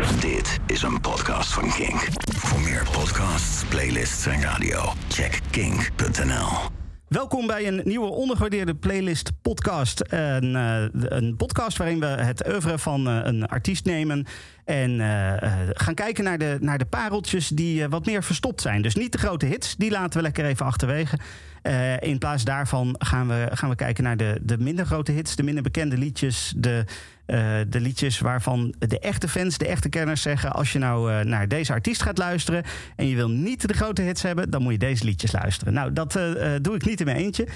Dit is een podcast van Kink. Voor meer podcasts, playlists en radio, check kink.nl. Welkom bij een nieuwe ondergewaardeerde playlist podcast. Een, uh, een podcast waarin we het oeuvre van uh, een artiest nemen en uh, gaan kijken naar de, naar de pareltjes die wat meer verstopt zijn. Dus niet de grote hits, die laten we lekker even achterwege. In plaats daarvan gaan we, gaan we kijken naar de, de minder grote hits, de minder bekende liedjes, de uh, de liedjes waarvan de echte fans, de echte kenners zeggen: als je nou uh, naar deze artiest gaat luisteren en je wil niet de grote hits hebben, dan moet je deze liedjes luisteren. Nou, dat doe ik niet in mijn eentje.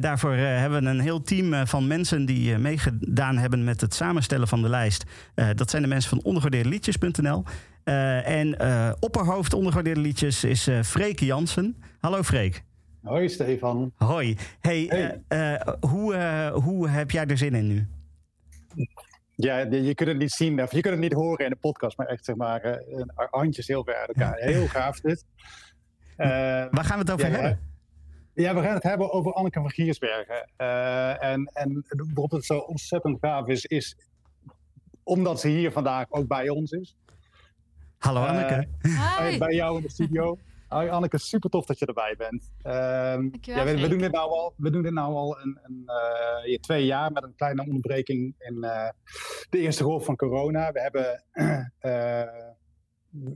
daarvoor hebben we een heel team van mensen die meegedaan hebben met het samenstellen van de lijst. dat zijn de mensen van ondergewaardeerdeliedjes.nl. en opperhoofd ondergewaardeerde liedjes is Freek Jansen. Hallo Freek. Hoi Stefan. Hoi. Hey, hey. hoe, hoe heb jij er zin in nu? Ja, je kunt het niet zien, of je kunt het niet horen in de podcast, maar echt zeg maar, uh, handjes heel ver uit elkaar. Heel gaaf dit. Uh, Waar gaan we het over ja, hebben? Ja, we gaan het hebben over Anneke van Giersbergen. Uh, en, en waarom het zo ontzettend gaaf is, is omdat ze hier vandaag ook bij ons is. Hallo Anneke. Hi. Bij jou in de studio. Hoi Anneke, super tof dat je erbij bent. Uh, ja, we, we, doen dit nou al, we doen dit nou al een, een uh, twee jaar met een kleine onderbreking in uh, de eerste golf van corona. We hebben eh,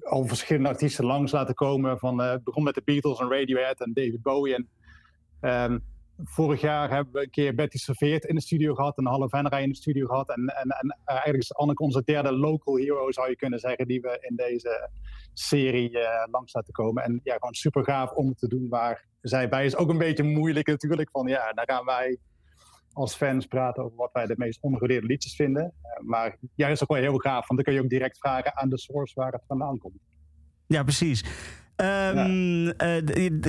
al verschillende artiesten langs laten komen. Van, het begon met de Beatles en Radiohead en David Bowie. En, ehm, vorig jaar hebben we een keer Betty Serveert in de studio gehad. En Halle Venray in de studio gehad. En, en, en eigenlijk is Anneke onze derde local hero, zou je kunnen zeggen, die we in deze serie uh, langs laten komen. En ja, gewoon super gaaf om te doen waar zij bij is. Ook een beetje moeilijk natuurlijk. Van ja, dan gaan wij als fans praten over wat wij de meest ongewaardeerde liedjes vinden. Uh, maar ja, is ook wel heel gaaf, want dan kun je ook direct vragen aan de source waar het vandaan komt. Ja, precies. Um, ja. uh,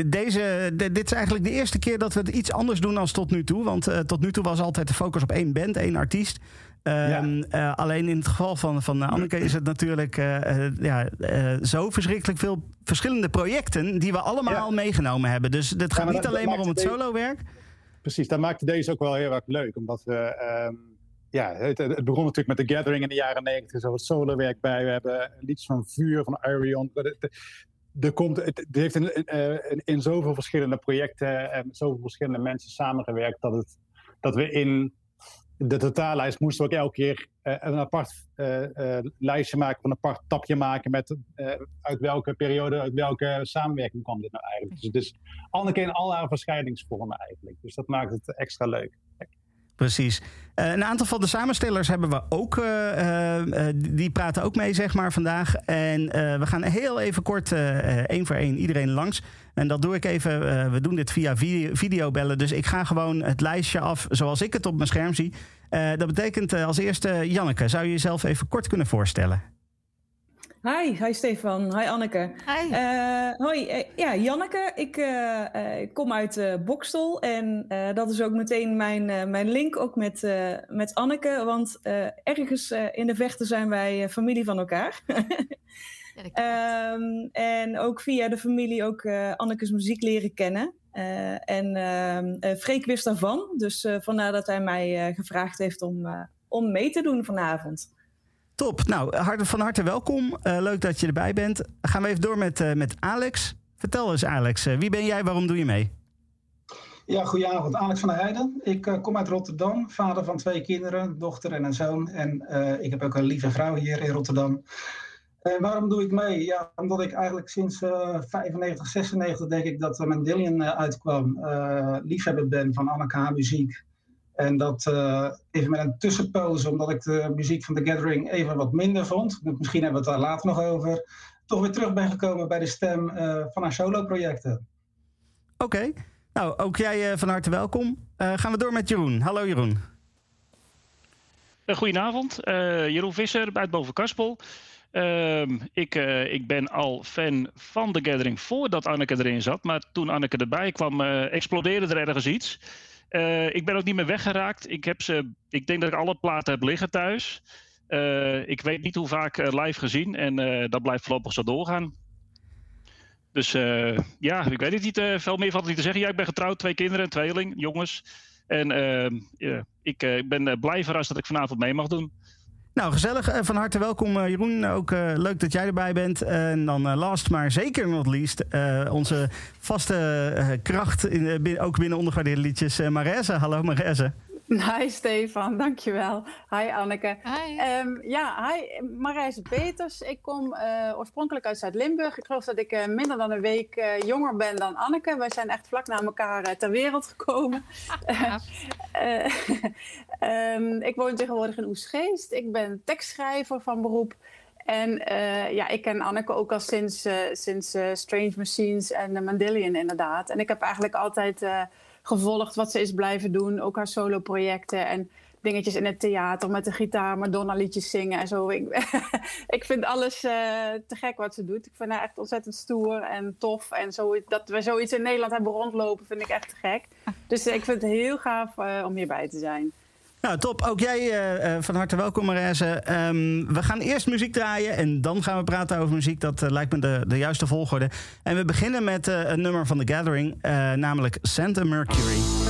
deze, de, dit is eigenlijk de eerste keer dat we het iets anders doen dan tot nu toe. Want uh, tot nu toe was altijd de focus op één band, één artiest. Um, ja. uh, alleen in het geval van, van Anneke is het natuurlijk ja, zo verschrikkelijk veel verschillende projecten die we allemaal ja. meegenomen hebben. Dus het gaat niet alleen maar om het solowerk. Precies, dat maakte deze ook wel heel erg leuk. Omdat we. Um, ja, het, het, begon natuurlijk met The Gathering in de jaren negentig. Zo het solowerk bij. We hebben liedjes van Vuur, van Arion er komt, het, heeft in, in, in, zoveel verschillende projecten en met zoveel verschillende mensen samengewerkt dat, het, dat we in de totaallijst moesten we ook elke keer uh, een apart uh, uh, lijstje maken, een apart tapje maken met uit welke periode, uit welke samenwerking kwam dit nou eigenlijk. Dus het is Anneke in al haar verschijningsvormen eigenlijk. Dus dat maakt het extra leuk. Precies. Uh, een aantal van de samenstellers hebben we ook. Uh, uh, die praten ook mee, zeg maar, vandaag. En we gaan heel even kort, één voor één, iedereen langs. En dat doe ik even. we doen dit via videobellen. Dus ik ga gewoon het lijstje af zoals ik het op mijn scherm zie. dat betekent als eerste, Janneke, zou je jezelf even kort kunnen voorstellen? Hi, hi Stefan. Hi Anneke. Hi. Uh, hoi, uh, ja, Janneke. Ik uh, kom uit Bokstel en dat is ook meteen mijn, mijn link ook met, met Anneke, want ergens in de vechten zijn wij familie van elkaar. ja, um, en ook via de familie ook Anneke's muziek leren kennen. en ehm, Freek wist daarvan, dus vandaar dat hij mij gevraagd heeft om, om mee te doen vanavond. Top. Nou, van harte welkom. Uh, leuk dat je erbij bent. Gaan we even door met, uh, met Alex. Vertel eens, Alex. Uh, wie ben jij? Waarom doe je mee? Ja, goedenavond. Alex van der Heijden. Ik kom uit Rotterdam. Vader van twee kinderen, dochter en een zoon. En ik heb ook een lieve vrouw hier in Rotterdam. En waarom doe ik mee? Ja, omdat ik eigenlijk sinds 95, 96 denk ik dat mijn Dillian uitkwam. liefhebber ben van Anneke muziek. En dat uh, even met een tussenpauze, omdat ik de muziek van The Gathering even wat minder vond. Misschien hebben we het daar later nog over. Toch weer terug ben gekomen bij de stem uh, van haar solo-projecten. Oké, okay. nou ook jij uh, van harte welkom. gaan we door met Jeroen. Hallo Jeroen. Goedenavond, Jeroen Visser uit Bovenkaspel. Ehm, ik, ik ben al fan van The Gathering voordat Anneke erin zat. Maar toen Anneke erbij kwam, explodeerde er ergens iets. Uh, ik ben ook niet meer weggeraakt. Ik, heb ze, ik denk dat ik alle platen heb liggen thuis. Uh, ik weet niet hoe vaak uh, live gezien en dat blijft voorlopig zo doorgaan. Dus ja, ik weet het niet. veel meer valt niet te zeggen. Ja, ik ben getrouwd, twee kinderen, tweeling, jongens. En ehm, ik ben blij verrast dat ik vanavond mee mag doen. Nou, gezellig. Van harte welkom, Jeroen. Ook leuk dat jij erbij bent. En dan last, maar zeker not least, onze vaste kracht, in, ook binnen ondergewaardeerde liedjes, Marese. Hallo Marese. Hi Stefan, dankjewel. Hi Anneke. Hi. Um, ja, hi Marijs Peters. Ik kom uh, oorspronkelijk uit Zuid-Limburg. Ik geloof dat ik uh, minder dan een week uh, jonger ben dan Anneke. Wij zijn echt vlak na elkaar ter wereld gekomen. um, ik woon tegenwoordig in Oesgeest. Ik ben tekstschrijver van beroep. En ja, ik ken Anneke ook al sinds, sinds Strange Machines en uh, Mandelian inderdaad. En ik heb eigenlijk altijd gevolgd wat ze is blijven doen. Ook haar solo-projecten en dingetjes in het theater met de gitaar, Madonna-liedjes zingen en zo. Ik, vind alles uh, te gek wat ze doet. Ik vind haar echt ontzettend stoer en tof. En zo, dat we zoiets in Nederland hebben rondlopen, vind ik echt te gek. Dus ik vind het heel gaaf uh, om hierbij te zijn. Nou, top. Ook jij uh, van harte welkom, Marijse. Um, we gaan eerst muziek draaien en dan gaan we praten over muziek. Dat uh, lijkt me de, de juiste volgorde. En we beginnen met uh, een nummer van The Gathering, namelijk Santa Mercury.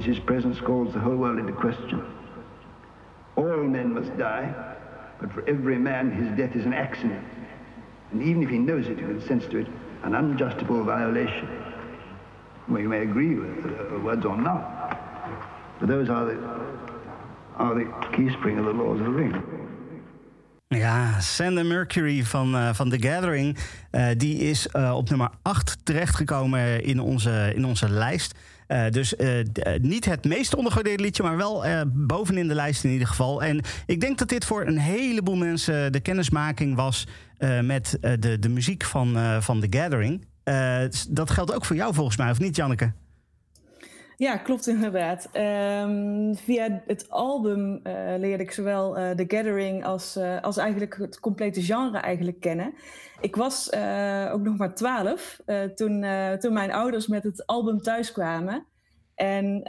Since his presence calls the whole world into question. All men must die, but for every man his death is an accident. And even if he knows it, he consents to it, an unjustifiable violation. Well, you may agree with the words or not, but those are the, are the keyspring of the laws of the ring. Ja, Sander Mercury van, uh, van The Gathering. Uh, die is uh, op nummer 8 terechtgekomen in onze, in onze lijst. Dus niet het meest ondergewaardeerde liedje, maar wel bovenin de lijst in ieder geval. En ik denk dat dit voor een heleboel mensen de kennismaking was met de, de muziek van, van The Gathering. dat geldt ook voor jou volgens mij, of niet, Janneke? Ja, klopt inderdaad. Um, via het album uh, leerde ik zowel uh, The Gathering als, uh, als eigenlijk het complete genre eigenlijk kennen. Ik was ook nog maar twaalf toen, toen mijn ouders met het album thuis kwamen. En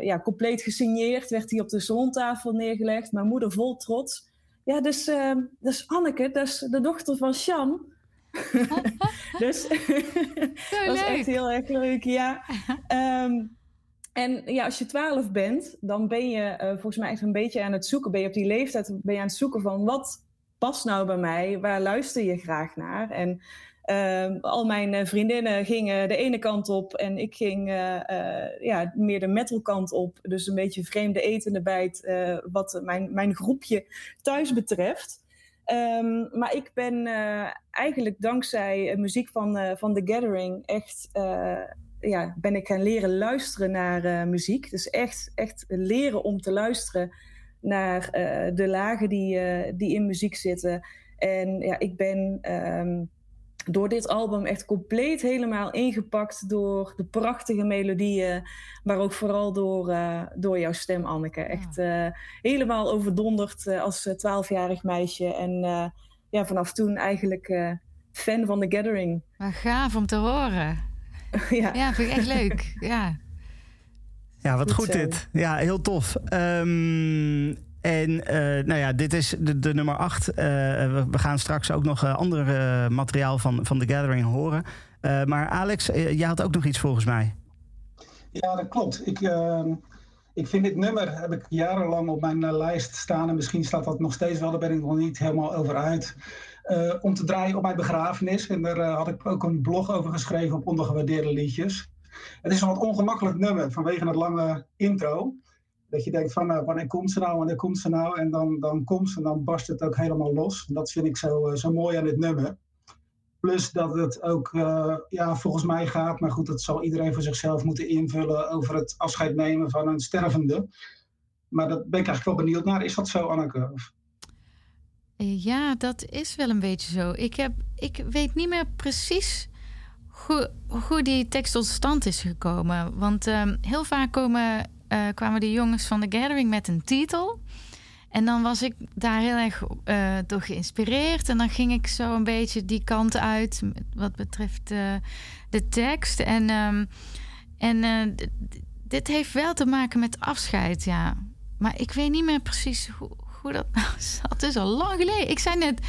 ja, compleet gesigneerd werd hij op de zalontafel neergelegd. Mijn moeder vol trots. Ja, dus ehm, dat is Anneke, dat is de dochter van Sjan. dus dat is echt heel erg leuk, ja. Um, En ja, als je 12 bent, dan ben je uh, volgens mij echt een beetje aan het zoeken. Ben je op die leeftijd ben je aan het zoeken van wat past nou bij mij? Waar luister je graag naar? En uh, al mijn uh, vriendinnen gingen de ene kant op en ik ging ja, meer de metal kant op. Dus een beetje vreemde etende bijt wat mijn, mijn groepje thuis betreft. Um, maar ik ben eigenlijk dankzij muziek van, van The Gathering echt ja, ben ik gaan leren luisteren naar uh, muziek. Dus echt, echt leren om te luisteren naar uh, de lagen die, uh, die in muziek zitten. En ja, ik ben um, door dit album echt compleet helemaal ingepakt door de prachtige melodieën, maar ook vooral door, door jouw stem, Anneke. Echt helemaal overdonderd als twaalfjarig meisje. En ja, vanaf toen eigenlijk fan van The Gathering. Maar gaaf om te horen. ja. ja, vind ik echt leuk. Ja, ja wat goed, dit. Ja, heel tof. Um, en uh, nou ja, dit is de, de nummer 8. Uh, we, we, gaan straks ook nog uh, ander materiaal van, van The Gathering horen. maar Alex, jij had ook nog iets volgens mij. Ja, dat klopt. Ik, ehm, ik vind dit nummer, heb ik jarenlang op mijn lijst staan. En misschien staat dat nog steeds wel, daar ben ik nog niet helemaal over uit. Uh, om te draaien op mijn begrafenis. En daar uh, had ik ook een blog over geschreven op ondergewaardeerde liedjes. Het is een wat ongemakkelijk nummer vanwege het lange intro. Dat je denkt van uh, wanneer komt ze nou, wanneer komt ze nou? En dan, dan komt ze en dan barst het ook helemaal los. En dat vind ik zo, zo mooi aan dit nummer. Plus dat het ook ja, volgens mij gaat, maar goed, dat zal iedereen voor zichzelf moeten invullen over het afscheid nemen van een stervende. Maar dat ben ik eigenlijk wel benieuwd naar. Is dat zo, Anneke? Ja, dat is wel een beetje zo. Ik, heb, ik weet niet meer precies hoe, hoe die tekst tot stand is gekomen. Want uh, heel vaak komen, uh, kwamen de jongens van The Gathering met een titel. En dan was ik daar heel erg uh, door geïnspireerd. En dan ging ik zo een beetje die kant uit wat betreft de tekst. En, um, en dit heeft wel te maken met afscheid, ja. Maar ik weet niet meer precies hoe, dat nou. Het is al lang geleden. Ik zei net,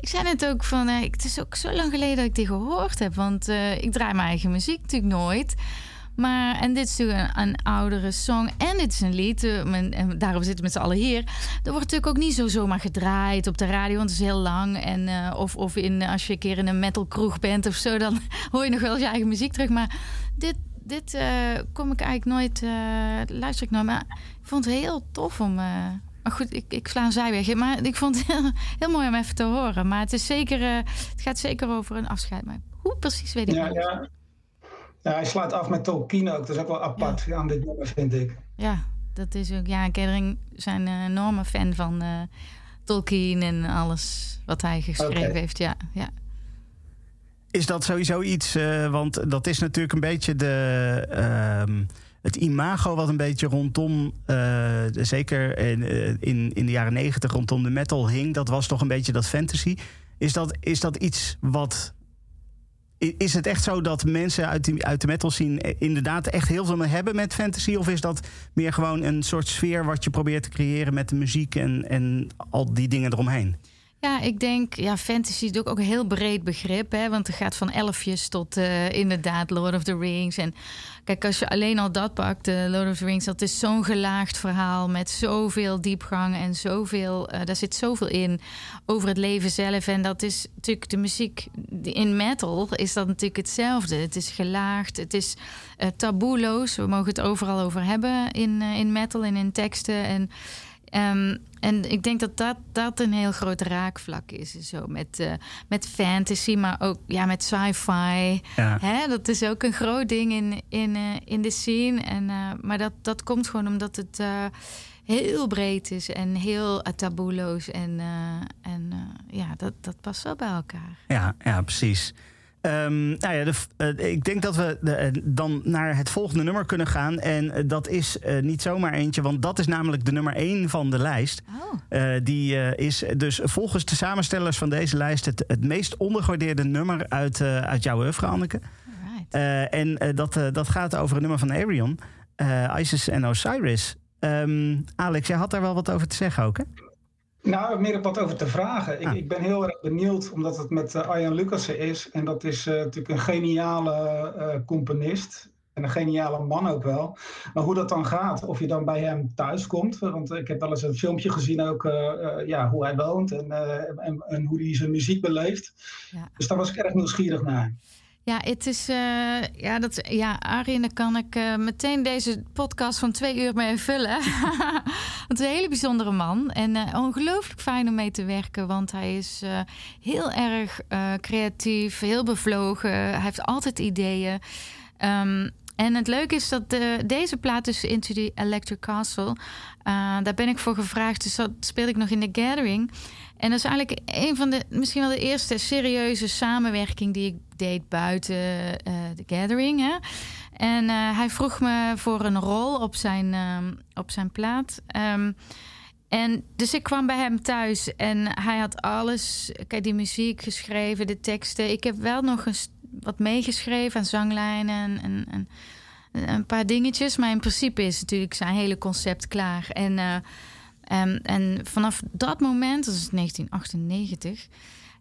ik zei net ook van... Uh, het is ook zo lang geleden dat ik die gehoord heb. Want uh, ik draai mijn eigen muziek natuurlijk nooit. Maar, en dit is natuurlijk een, een oudere song. En dit is een lied. Uh, en daarom zitten we met z'n allen hier. Er wordt natuurlijk ook niet zo zomaar gedraaid op de radio. Want het is heel lang. En, uh, of of in, als je een keer in een metal kroeg bent of zo... dan hoor je nog wel je eigen muziek terug. Maar dit, dit uh, kom ik eigenlijk nooit... luister ik nooit. Maar ik vond het heel tof om maar goed, ik, ik sla een zijweg. Maar ik vond het heel, heel, mooi om even te horen. Maar het, is zeker, uh, het gaat zeker over een afscheid. Maar hoe precies weet ik ja, niet. Ja. ja, hij slaat af met Tolkien ook. Dat is ook wel apart ja. aan dit nummer, vind ik. Ja, dat is ook... Ja, Kering zijn een enorme fan van uh, Tolkien en alles wat hij geschreven okay. heeft. Ja, ja. Is dat sowieso iets... Uh, want dat is natuurlijk een beetje de... Het imago wat een beetje rondom, uh, zeker in, uh, in, in de jaren negentig, rondom de metal hing, dat was toch een beetje dat fantasy. Is dat, is dat iets wat. Is het echt zo dat mensen uit, die, uit de metal zien inderdaad echt heel veel hebben met fantasy? Of is dat meer gewoon een soort sfeer wat je probeert te creëren met de muziek en, en al die dingen eromheen? Ja, ik denk, ja, fantasy is ook een heel breed begrip. Hè? Want het gaat van elfjes tot uh, inderdaad Lord of the Rings. En kijk, als je alleen al dat pakt, Lord of the Rings, dat is zo'n gelaagd verhaal met zoveel diepgang en zoveel, uh, daar zit zoveel in over het leven zelf. En dat is natuurlijk de muziek in metal is dat natuurlijk hetzelfde. Het is gelaagd, het is taboeloos. We mogen het overal over hebben in, in metal en in teksten. En Um, en ik denk dat dat, dat een heel groot raakvlak is. Zo met, uh, met fantasy, maar ook ja, met sci-fi. Ja. Hè? Dat is ook een groot ding in, in, uh, in de scene. En, uh, maar dat, dat komt gewoon omdat het heel breed is en heel taboeloos. En, en ja, dat, dat past wel bij elkaar. Ja, ja precies. Um, nou ja, de, uh, ik denk dat we de, uh, dan naar het volgende nummer kunnen gaan. En uh, dat is niet zomaar eentje, want dat is namelijk de nummer 1 van de lijst. Oh. die is dus volgens de samenstellers van deze lijst het, het meest ondergewaardeerde nummer uit, uit jouw oeuvre, Anneke. en dat, dat gaat over een nummer van Arion, Isis en Osiris. Um, Alex, jij had daar wel wat over te zeggen ook, hè? Nou, meer op wat over te vragen. Ik, ah. ik ben heel erg benieuwd, omdat het met uh, Arjan Lucassen is. En dat is uh, natuurlijk een geniale uh, componist. En een geniale man ook wel. Maar hoe dat dan gaat, of je dan bij hem thuis komt. Want ik heb wel eens een filmpje gezien ook, ja, hoe hij woont en, en, en, hoe hij zijn muziek beleeft. Ja. Dus daar was ik erg nieuwsgierig naar. Ja, het is. Uh, ja, dat, ja, Arjen, daar kan ik uh, meteen deze podcast van twee uur mee vullen. het is een hele bijzondere man. En uh, ongelooflijk fijn om mee te werken. Want hij is heel erg creatief, heel bevlogen. Hij heeft altijd ideeën. Um, en het leuke is dat de, deze plaat, dus Into the Electric Castle, daar ben ik voor gevraagd. Dus dat speelde ik nog in The Gathering. En dat is eigenlijk een van de, misschien wel de eerste serieuze samenwerking die ik deed buiten uh, de gathering. Hè? En uh, hij vroeg me voor een rol op zijn, uh, op zijn plaat. Um, en dus ik kwam bij hem thuis en hij had alles, kijk, die muziek geschreven, de teksten. Ik heb wel nog eens wat meegeschreven aan zanglijnen en, en, en, een paar dingetjes. Maar in principe is natuurlijk zijn hele concept klaar. En Um, en vanaf dat moment, dat is 1998,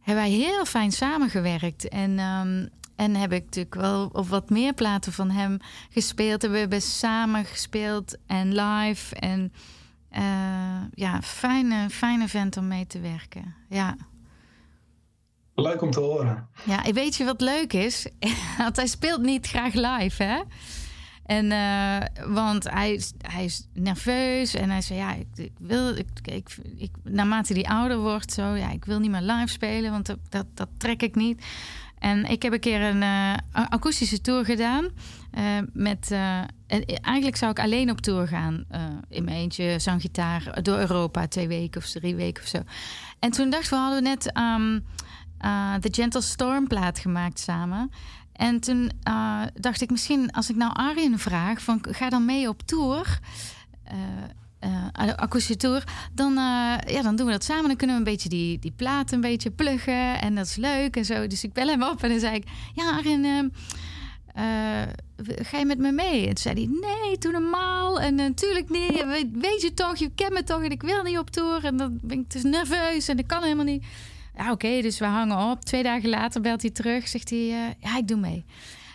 hebben wij heel fijn samengewerkt. En, um, en heb ik natuurlijk wel op wat meer platen van hem gespeeld. En we hebben samen gespeeld en live. En uh, ja, fijne, fijne vent om mee te werken. Ja. Leuk om te horen. Ja, weet je wat leuk is? Want hij speelt niet graag live, hè? En, uh, want hij, hij is nerveus en hij zei: Ja, ik, wil, ik, ik, naarmate hij ouder wordt, zo, ja, ik wil niet meer live spelen, want dat, dat, trek ik niet. En ik heb een keer een uh, akoestische tour gedaan. Uh, met, en eigenlijk zou ik alleen op tour gaan. in mijn eentje, zo'n gitaar, door Europa, twee weken of drie weken of zo. En toen dachten we, hadden we net um, The Gentle Storm plaat gemaakt samen. En toen uh, dacht ik, misschien als ik nou Arjen vraag, van ga dan mee op tour, uh, uh, akoestische tour, dan, ja, dan doen we dat samen. Dan kunnen we een beetje die, die plaat een beetje pluggen en dat is leuk en zo. Dus ik bel hem op en dan zei ik, ja Arjen, ga je met me mee? En toen zei hij, nee, doe normaal. En natuurlijk niet, weet je toch, je kent me toch en ik wil niet op tour. En dan ben ik dus nerveus en dat kan helemaal niet. Ja, oké, dus we hangen op. Twee dagen later belt hij terug, zegt hij, uh, ja, ik doe mee.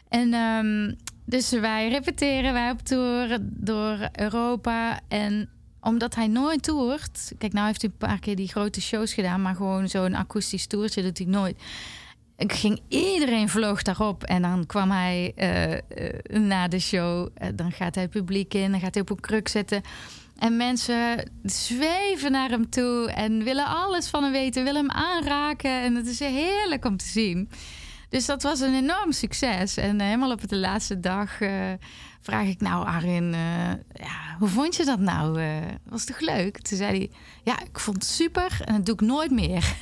En um, dus wij repeteren, wij op tour door Europa. En omdat hij nooit toert... Kijk, nou heeft hij een paar keer die grote shows gedaan... maar gewoon zo'n akoestisch toertje doet hij nooit. Ik ging, iedereen vloog daarop. En dan kwam hij uh, uh, na de show. dan gaat hij het publiek in, dan gaat hij op een kruk zitten... En mensen zweven naar hem toe en willen alles van hem weten, willen hem aanraken. En het is heerlijk om te zien. Dus dat was een enorm succes. En helemaal op de laatste dag uh, vraag ik nou, Arin, uh, ja, hoe vond je dat nou? Was toch leuk? Toen zei hij, ja, ik vond het super en dat doe ik nooit meer.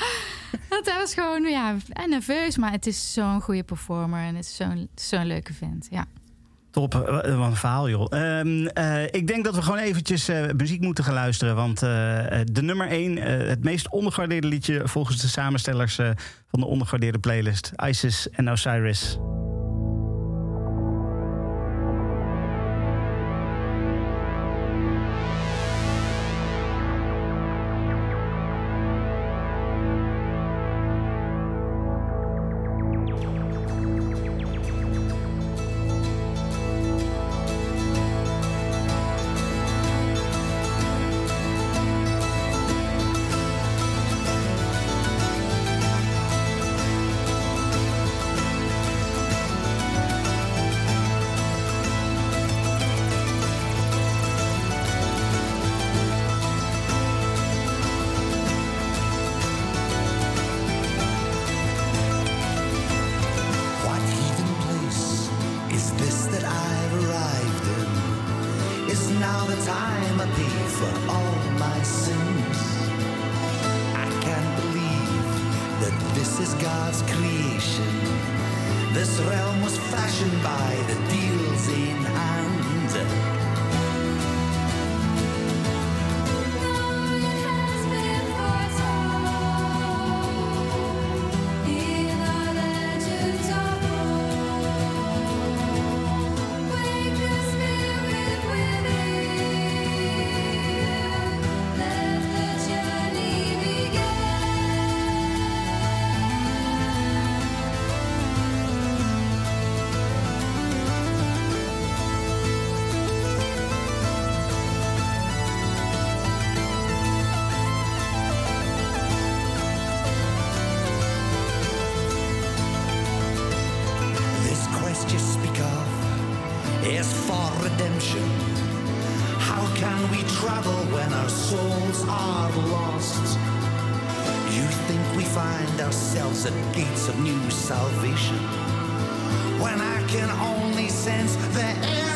dat was gewoon, ja, nerveus, maar het is zo'n goede performer en het is zo'n zo'n leuke vent, ja. Top, wat een verhaal joh. Um, uh, ik denk dat we gewoon eventjes uh, muziek moeten gaan luisteren. Want de nummer 1, het meest ondergewaardeerde liedje volgens de samenstellers van de ondergewaardeerde playlist. Isis en Osiris. ourselves at gates of new salvation. When I can only sense the air.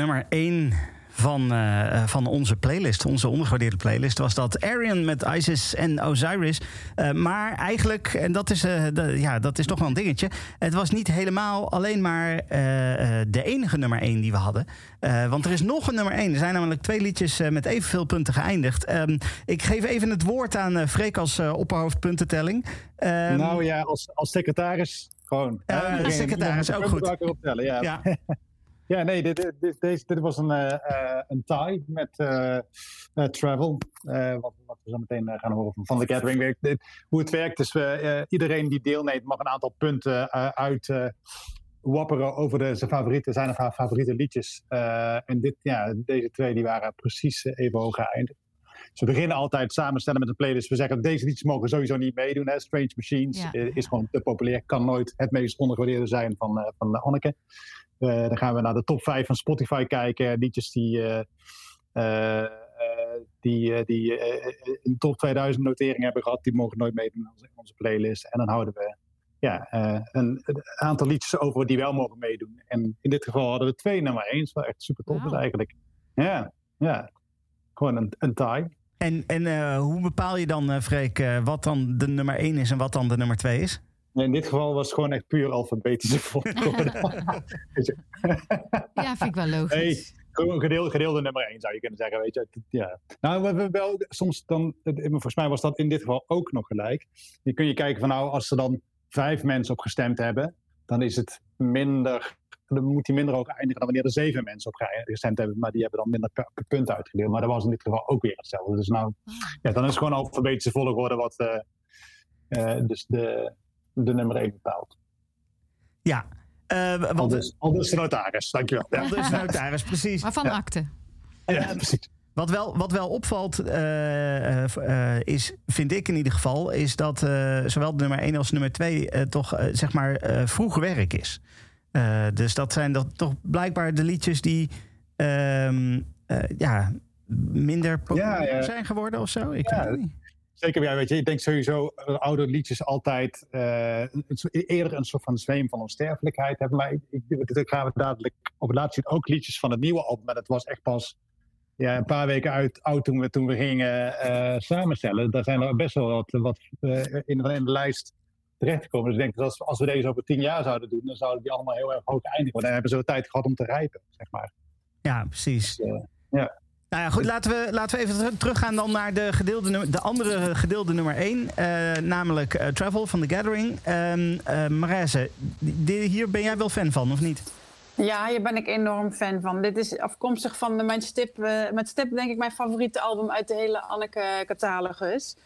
Nummer 1 van, uh, van onze playlist, onze ondergewaardeerde playlist, was dat Arian met Isis en Osiris. Uh, maar eigenlijk, en dat is, uh, ja, dat is toch wel een dingetje. Het was niet helemaal alleen maar de enige nummer 1 die we hadden. want er is nog een nummer 1. Er zijn namelijk twee liedjes met evenveel punten geëindigd. Um, ik geef even het woord aan Freek als opperhoofdpuntentelling. Um, nou ja, als, als secretaris gewoon. Secretaris ook goed. Ja. Ja, nee, dit, dit, dit, dit was een, uh, een tie met uh, Travel. wat, wat, we zo meteen gaan horen van, van de Gathering. hoe het werkt is, iedereen die deelneemt mag een aantal punten uit wapperen over de, zijn favoriete, zijn of haar favoriete liedjes. en dit, ja, deze twee die waren precies even hoog geëindigd. Ze beginnen altijd samenstellen met een playlist. We zeggen deze liedjes mogen sowieso niet meedoen. Hè. Strange Machines is gewoon te populair. Kan nooit het meest ondergewaardeerde zijn van, uh, van Anneke. Uh, dan gaan we naar de top 5 van Spotify kijken. Liedjes die, uh, die, die een top 2000 notering hebben gehad, die mogen nooit meedoen in onze playlist. En dan houden we ja, een, een, aantal liedjes over die wel mogen meedoen. En in dit geval hadden we twee nummer 1. Wat echt super tof is eigenlijk. Ja, ja. Gewoon een, een tie. En, en hoe bepaal je dan, Freek, wat dan de nummer 1 is en wat dan de nummer 2 is? In dit geval was het gewoon echt puur alfabetische volgorde. ja, vind ik wel logisch. Nee, gedeelde, gedeelde nummer 1 zou je kunnen zeggen, weet je. Ja. Nou, we hebben wel soms dan, volgens mij was dat in dit geval ook nog gelijk. Je kun je kijken van nou, als er dan vijf mensen op gestemd hebben, dan is het minder, dan moet hij minder hoog eindigen dan wanneer er zeven mensen op gestemd hebben, maar die hebben dan minder punten uitgedeeld. Maar dat was in dit geval ook weer hetzelfde. Dus nou, ah. ja, dan is het gewoon alfabetische volgorde wat, uh, uh, dus de, de nummer 1 bepaalt. Ja. Uh, al, dus, al dus de notaris, dankjewel. Ja. Al dus de notaris, precies. Maar van ja. akte. Ja, precies. Wat wel, wat wel opvalt, uh, uh, is, vind ik in ieder geval, is dat zowel de nummer 1 als nummer 2 toch zeg maar vroeg werk is. dus dat zijn dat toch blijkbaar de liedjes die ehm, ja, minder populair ja, zijn geworden of zo. Ik weet het niet. Zeker, ja, weet je, ik denk sowieso uh, oude liedjes altijd uh, eerder een soort van zweem van onsterfelijkheid hebben. Maar ik, ik, ik gaan we dadelijk op het laatste ook liedjes van het nieuwe album. Maar dat was echt pas ja, een paar weken uit, oud toen we, toen we gingen uh, samenstellen. Daar zijn er best wel wat, wat in, in, de lijst terechtgekomen. Dus ik denk dat als, als, we deze over tien jaar zouden doen, dan zouden die allemaal heel erg hoog eindigen. Dan hebben ze tijd gehad om te rijpen, zeg maar. Ja, precies. Dus, ja. Nou ja, goed, laten we, laten we even teruggaan dan naar de, gedeelde, de andere gedeelde nummer 1. Uh, eh, namelijk uh, Travel van The Gathering. Uh, uh, Marijse, hier ben jij wel fan van, of niet? Ja, hier ben ik enorm fan van. Dit is afkomstig van de, mijn stip, met stip denk ik mijn favoriete album uit de hele Anneke-catalogus.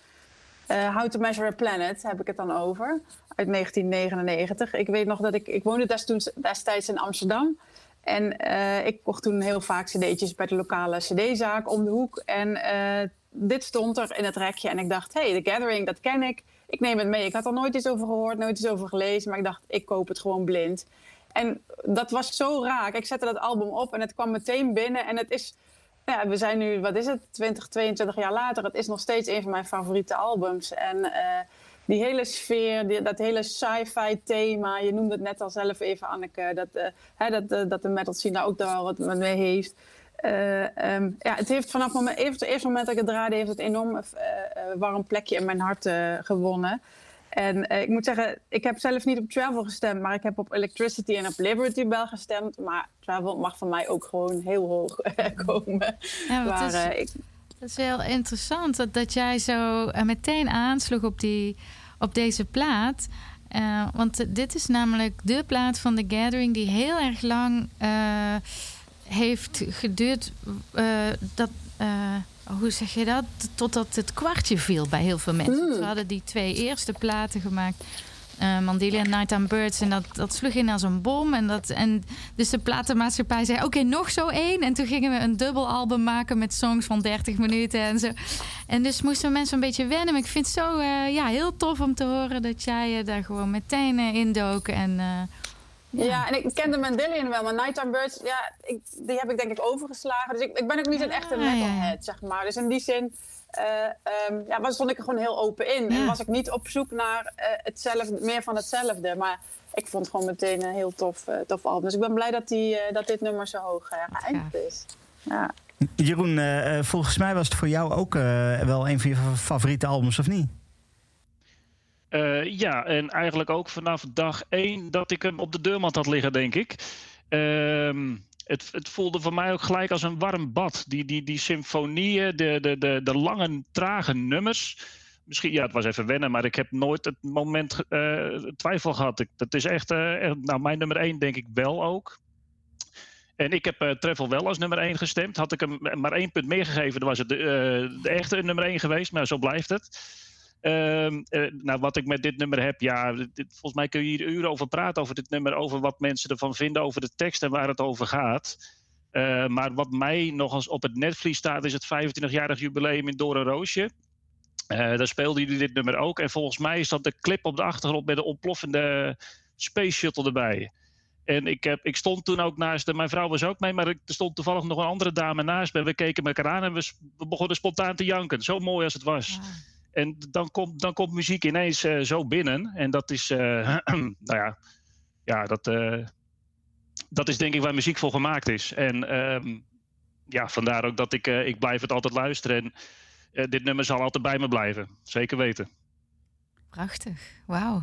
How to Measure a Planet heb ik het dan over. Uit 1999. Ik weet nog dat ik... Ik woonde destijds in Amsterdam. En uh, ik kocht toen heel vaak cd'tjes bij de lokale cd-zaak om de hoek. En uh, dit stond er in het rekje en ik dacht, hey, The Gathering, dat ken ik. Ik neem het mee. Ik had er nooit iets over gehoord, nooit iets over gelezen. Maar ik dacht, ik koop het gewoon blind. En dat was zo raak. Ik zette dat album op en het kwam meteen binnen. En het is, ja, we zijn nu, wat is het, 20, 22 jaar later. Het is nog steeds een van mijn favoriete albums. En... Uh, die hele sfeer, die, dat hele sci-fi thema. Je noemde het net al zelf even, Anneke, dat, uh, hè, dat, uh, dat de metal scene daar ook daar wat mee heeft. Uh, um, ja, het heeft vanaf moment, even, het eerste moment dat ik het draaide, heeft het een enorm warm plekje in mijn hart gewonnen. En ik moet zeggen, ik heb zelf niet op Travel gestemd, maar ik heb op Electricity en op Liberty Bell gestemd. Maar Travel mag van mij ook gewoon heel hoog komen. Ja, maar, is... ik, dat is heel interessant dat, dat jij zo uh, meteen aansloeg op, die, op deze plaat. Uh, want dit is namelijk de plaat van The Gathering die heel erg lang uh, heeft geduurd. dat, hoe zeg je dat? Totdat het kwartje viel bij heel veel mensen. Mm. We hadden die twee eerste platen gemaakt uh, Mandelia Night on Birds. En dat, dat sloeg in als een bom. En, dat, en dus de platenmaatschappij zei: Oké, nog zo één. En toen gingen we een dubbel album maken met songs van 30 minuten en zo. En dus moesten mensen een beetje wennen. Maar ik vind het zo uh, ja, heel tof om te horen dat jij je daar gewoon meteen uh, indook. En, ja. ja. en ik kende Mandelian wel, maar Night on Birds, ja, ik, die heb ik denk ik overgeslagen. Dus ik, ik ben ook niet een echte metalhead, zeg maar. Dus in die zin uh, um, ja, stond ik er gewoon heel open in. En was ik niet op zoek naar uh, hetzelfde, meer van hetzelfde. Maar ik vond het gewoon meteen een heel tof, uh, tof album. Dus ik ben blij dat, die, dat dit nummer zo hoog geëindigd is. Ja. Jeroen, volgens mij was het voor jou ook wel een van je favoriete albums, of niet? ja, en eigenlijk ook vanaf dag één dat ik hem op de deurmat had liggen, denk ik. Ehm, het, het, voelde voor mij ook gelijk als een warm bad. Die, die, die symfonieën, de, de, de, de lange, trage nummers. Misschien, ja, het was even wennen, maar ik heb nooit het moment uh, twijfel gehad. Ik, dat is echt, uh, echt, nou, mijn nummer één denk ik wel ook. En ik heb uh, Travel wel als nummer 1 gestemd. Had ik hem maar één punt meer gegeven, dan was het de, de echte nummer 1 geweest. Maar zo blijft het. Ehm, nou, wat ik met dit nummer heb, ja, volgens mij kun je hier uren over praten over dit nummer, over wat mensen ervan vinden, over de tekst en waar het over gaat. maar wat mij nog als op het netvlies staat, is het 25-jarig jubileum in Doornroosje. Uh, daar speelden jullie dit nummer ook. En volgens mij is dat de clip op de achtergrond met de ontploffende Space Shuttle erbij. En ik, heb, ik stond toen ook naast, mijn vrouw was ook mee, maar er stond toevallig nog een andere dame naast me. We keken elkaar aan en we, we begonnen spontaan te janken. Zo mooi als het was. En dan komt, dan komt muziek ineens uh, zo binnen. En dat is, uh, nou ja, ja dat, uh, dat is denk ik waar muziek voor gemaakt is. En um, ja, vandaar ook dat ik, ik blijf het altijd luisteren. En dit nummer zal altijd bij me blijven. Zeker weten. Prachtig. Wauw.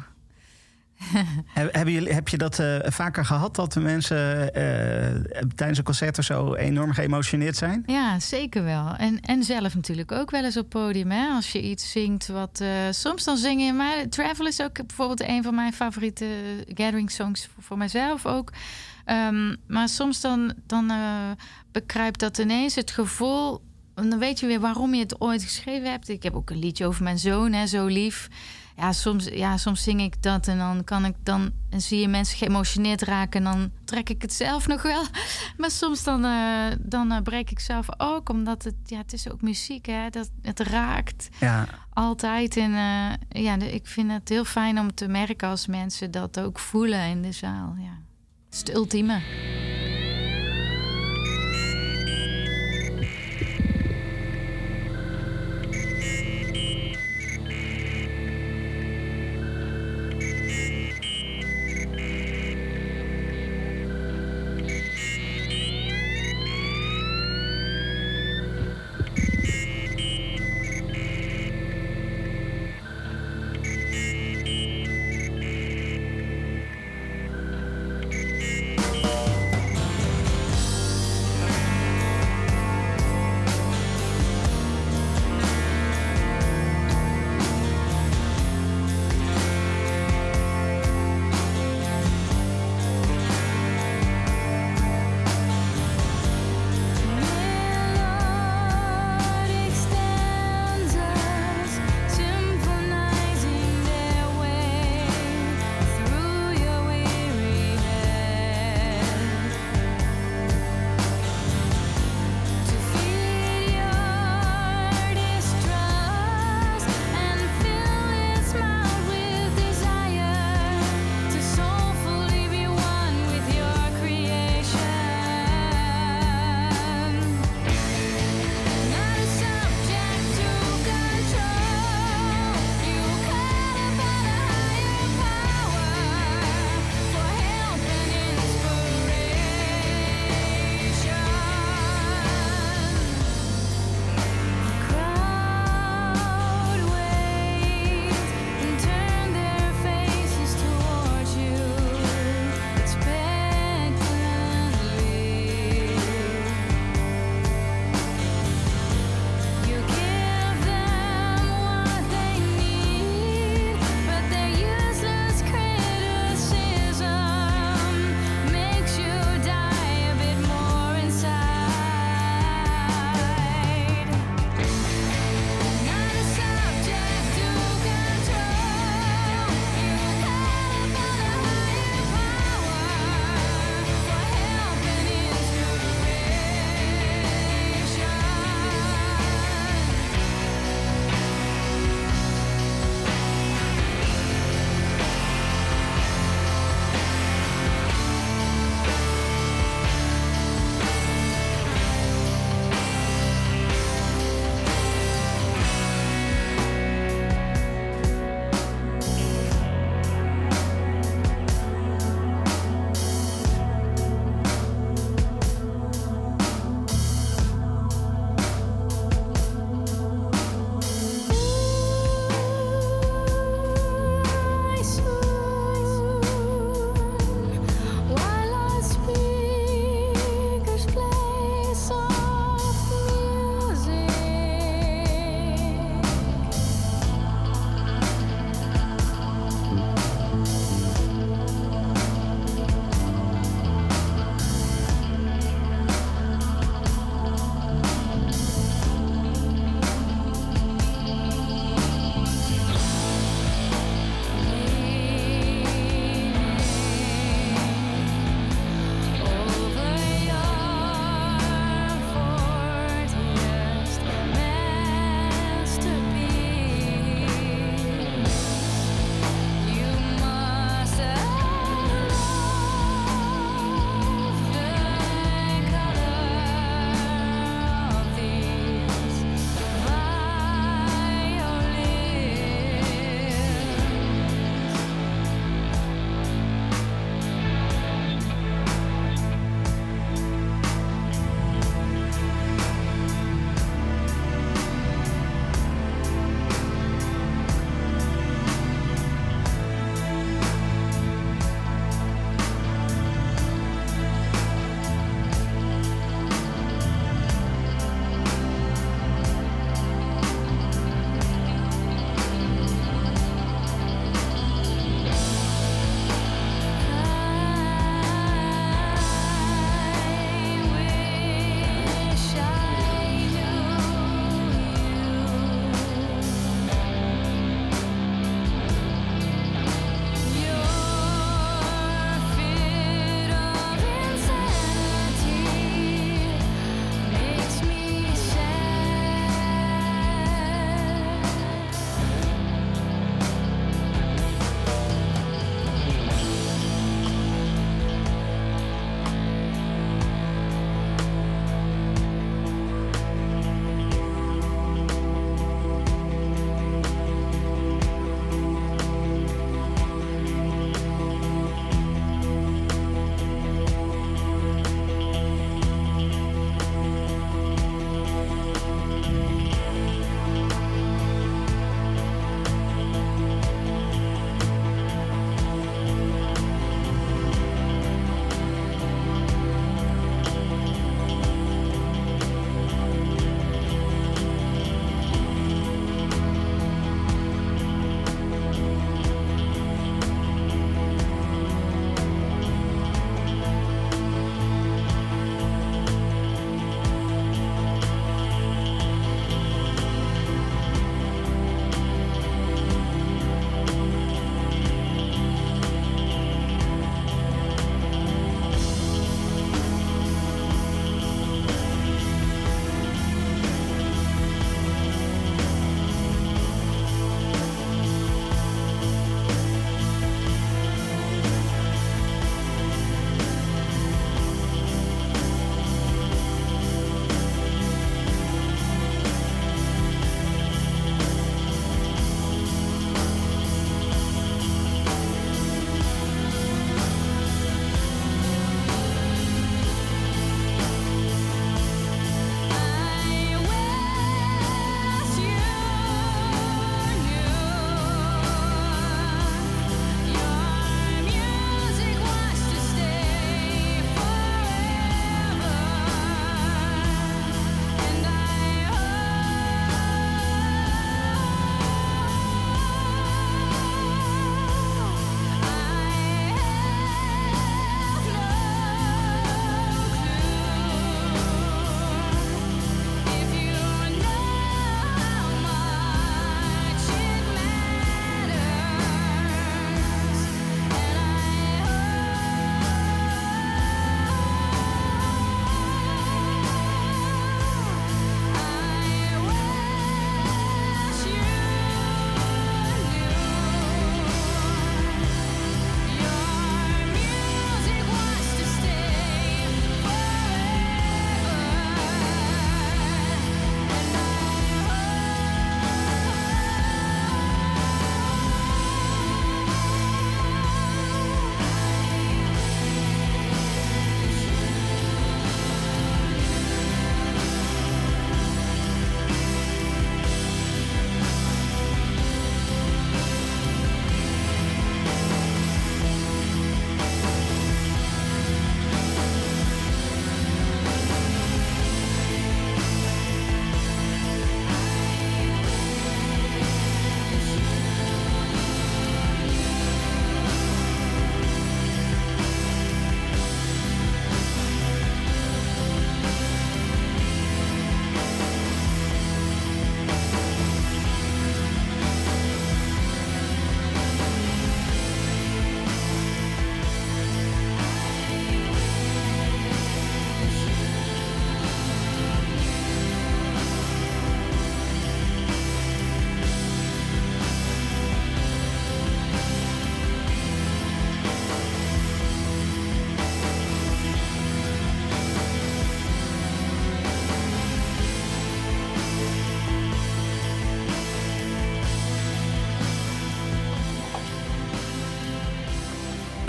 Hebben jullie, heb je dat uh, vaker gehad dat de mensen uh, tijdens een concert of zo enorm geëmotioneerd zijn? Ja, zeker wel. En, en zelf natuurlijk ook wel eens op podium. Hè? Als je iets zingt wat. Uh, soms dan zing je. Maar Travel is ook bijvoorbeeld een van mijn favoriete gathering songs voor, mijzelf ook. Um, maar soms dan, dan bekruipt dat ineens het gevoel. Dan weet je weer waarom je het ooit geschreven hebt. Ik heb ook een liedje over mijn zoon, hè, zo lief ja, soms, ja, soms zing ik dat en dan kan ik dan en zie je mensen geëmotioneerd raken en dan trek ik het zelf nog wel. Maar soms dan, uh, dan uh, breek ik zelf ook, omdat het, ja, het is ook muziek, hè, dat het raakt ja. altijd. En uh, ja, ik vind het heel fijn om te merken als mensen dat ook voelen in de zaal. Ja. Het is het ultieme.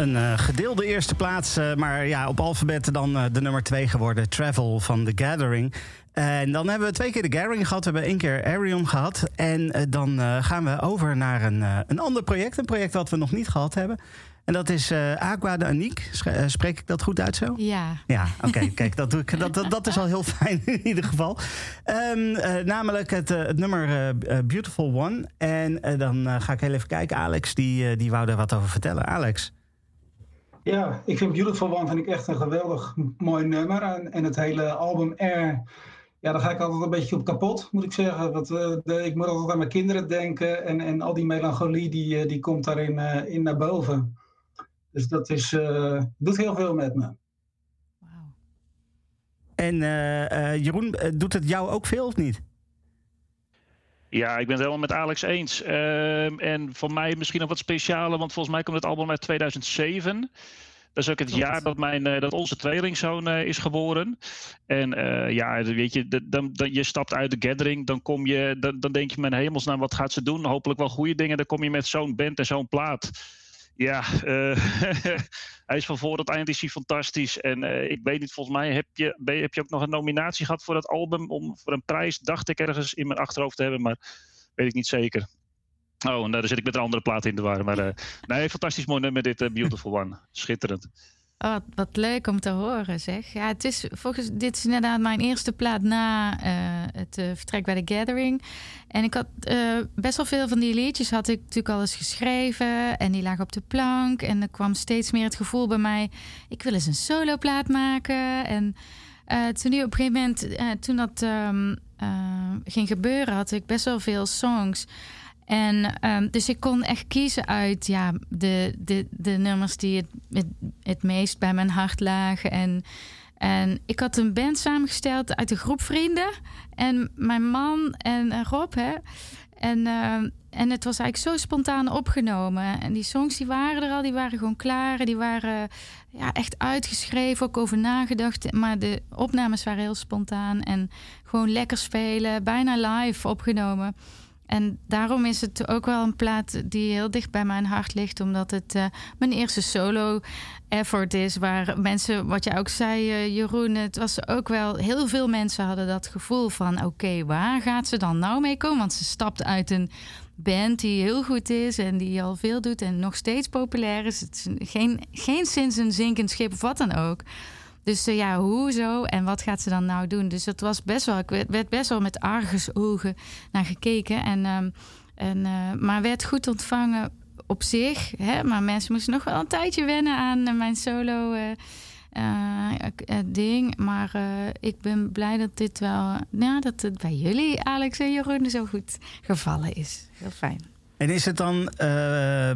Een gedeelde eerste plaats. maar ja, op alfabet dan de nummer twee geworden. Travel van The Gathering. En dan hebben we twee keer de Gathering gehad. We hebben één keer Arion gehad. En dan gaan we over naar een, een ander project. Een project dat we nog niet gehad hebben. En dat is uh, Aqua de Aniek. Eh, spreek ik dat goed uit zo? Ja. Ja, oké. kijk, dat, doe ik, dat, dat, dat, is al heel fijn in ieder geval. Um, namelijk het, het nummer Beautiful One. En dan ga ik heel even kijken. Alex, die, die wou daar wat over vertellen. Alex. Ja, ik vind Beautiful One vind ik echt een geweldig mooi nummer. En, en het hele album Air... Ja, daar ga ik altijd een beetje op kapot, moet ik zeggen. Want, de, ik moet altijd aan mijn kinderen denken. En, en al die melancholie die, die komt daarin in naar boven. Dus dat is, doet heel veel met me. Wow. En Jeroen, doet het jou ook veel of niet? Ja, ik ben het helemaal met Alex eens. Ehm, en voor mij misschien nog wat specialer, want volgens mij komt het album uit 2007. Dat is ook het jaar dat, mijn, dat onze tweelingzoon is geboren. En ja, weet je, dan, dan, je stapt uit de gathering, dan, kom je, dan, dan denk je, mijn hemelsnaam, wat gaat ze doen? Hopelijk wel goede dingen. Dan kom je met zo'n band en zo'n plaat. Ja, uh, hij is van voor tot eind is hij fantastisch. En uh, ik weet niet, volgens mij heb je, heb je ook nog een nominatie gehad voor dat album. Om, voor een prijs, dacht ik ergens in mijn achterhoofd te hebben, maar weet ik niet zeker. Oh, nou, daar zit ik met een andere plaat in te waren. Maar uh, nee, fantastisch mooi nummer dit, Beautiful One. Schitterend. Oh, wat leuk om te horen, zeg. Ja, het is, volgens, dit is inderdaad mijn eerste plaat na uh, het uh, vertrek bij de Gathering. En ik had uh, best wel veel van die liedjes had ik natuurlijk al eens geschreven. En die lagen op de plank. En er kwam steeds meer het gevoel bij mij... ik wil eens een soloplaat maken. En toen op een gegeven moment, toen dat um, ging gebeuren... had ik best wel veel songs... En um, dus ik kon echt kiezen uit ja, de, de, de nummers die het, het, meest bij mijn hart lagen. En, en ik had een band samengesteld uit een groep vrienden. En mijn man en Rob. Hè. En, uh, en het was eigenlijk zo spontaan opgenomen. En die songs die waren er al, die waren gewoon klaar. Die waren ja, echt uitgeschreven, ook over nagedacht. Maar de opnames waren heel spontaan. En gewoon lekker spelen, bijna live opgenomen. En daarom is het ook wel een plaat die heel dicht bij mijn hart ligt, omdat het uh, mijn eerste solo effort is. Waar mensen, wat jij ook zei, uh, Jeroen, het was ook wel heel veel mensen hadden dat gevoel van: oké, waar gaat ze dan nou mee komen? Want ze stapt uit een band die heel goed is en die al veel doet en nog steeds populair is. Het is geen, geen sinds een zinkend schip of wat dan ook. Dus uh, ja, hoezo en wat gaat ze dan nou doen? Dus dat was best wel, ik werd best wel met argusogen naar gekeken. En, uh, en, uh, maar werd goed ontvangen op zich. Hè? Maar mensen moesten nog wel een tijdje wennen aan eh, mijn solo ding. Maar ik ben blij dat dit wel, nou, dat het bij jullie, Alex en Jeroen, zo goed gevallen is. Heel fijn. En is het dan. Uh,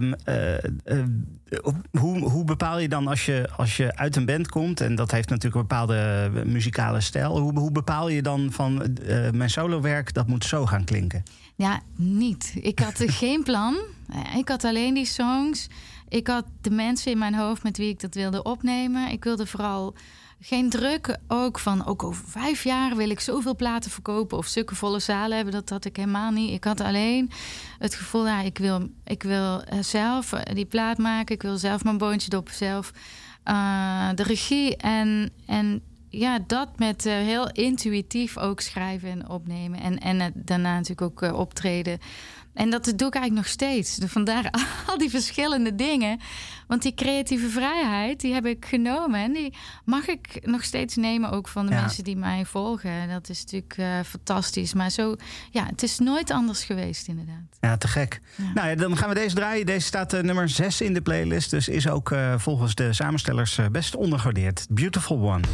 hoe, hoe bepaal je dan als je, als je uit een band komt. En dat heeft natuurlijk een bepaalde muzikale stijl. Hoe, hoe bepaal je dan van mijn solowerk, dat moet zo gaan klinken? Ja, niet. Ik had geen plan. Ik had alleen die songs. Ik had de mensen in mijn hoofd met wie ik dat wilde opnemen. Ik wilde vooral geen druk ook van ook over vijf jaar wil ik zoveel platen verkopen of stukken volle zalen hebben. Dat had ik helemaal niet. Ik had alleen het gevoel, ja, ik wil, ik wil eh, zelf eh, die plaat maken. Ik wil zelf mijn boontje doppen, zelf uh, de regie en, en ja, dat met heel intuïtief ook schrijven en opnemen. En, en daarna natuurlijk ook optreden. En dat doe ik eigenlijk nog steeds. Vandaar al die verschillende dingen. Want die creatieve vrijheid, die heb ik genomen. En die mag ik nog steeds nemen, ook van de mensen die mij volgen. Dat is natuurlijk uh, fantastisch. Maar zo, ja, het is nooit anders geweest, inderdaad. Ja, te gek. Nou ja, dan gaan we deze draaien. Deze staat uh, nummer 6 in de playlist. Dus is ook uh, volgens de samenstellers best ondergewaardeerd. Beautiful One.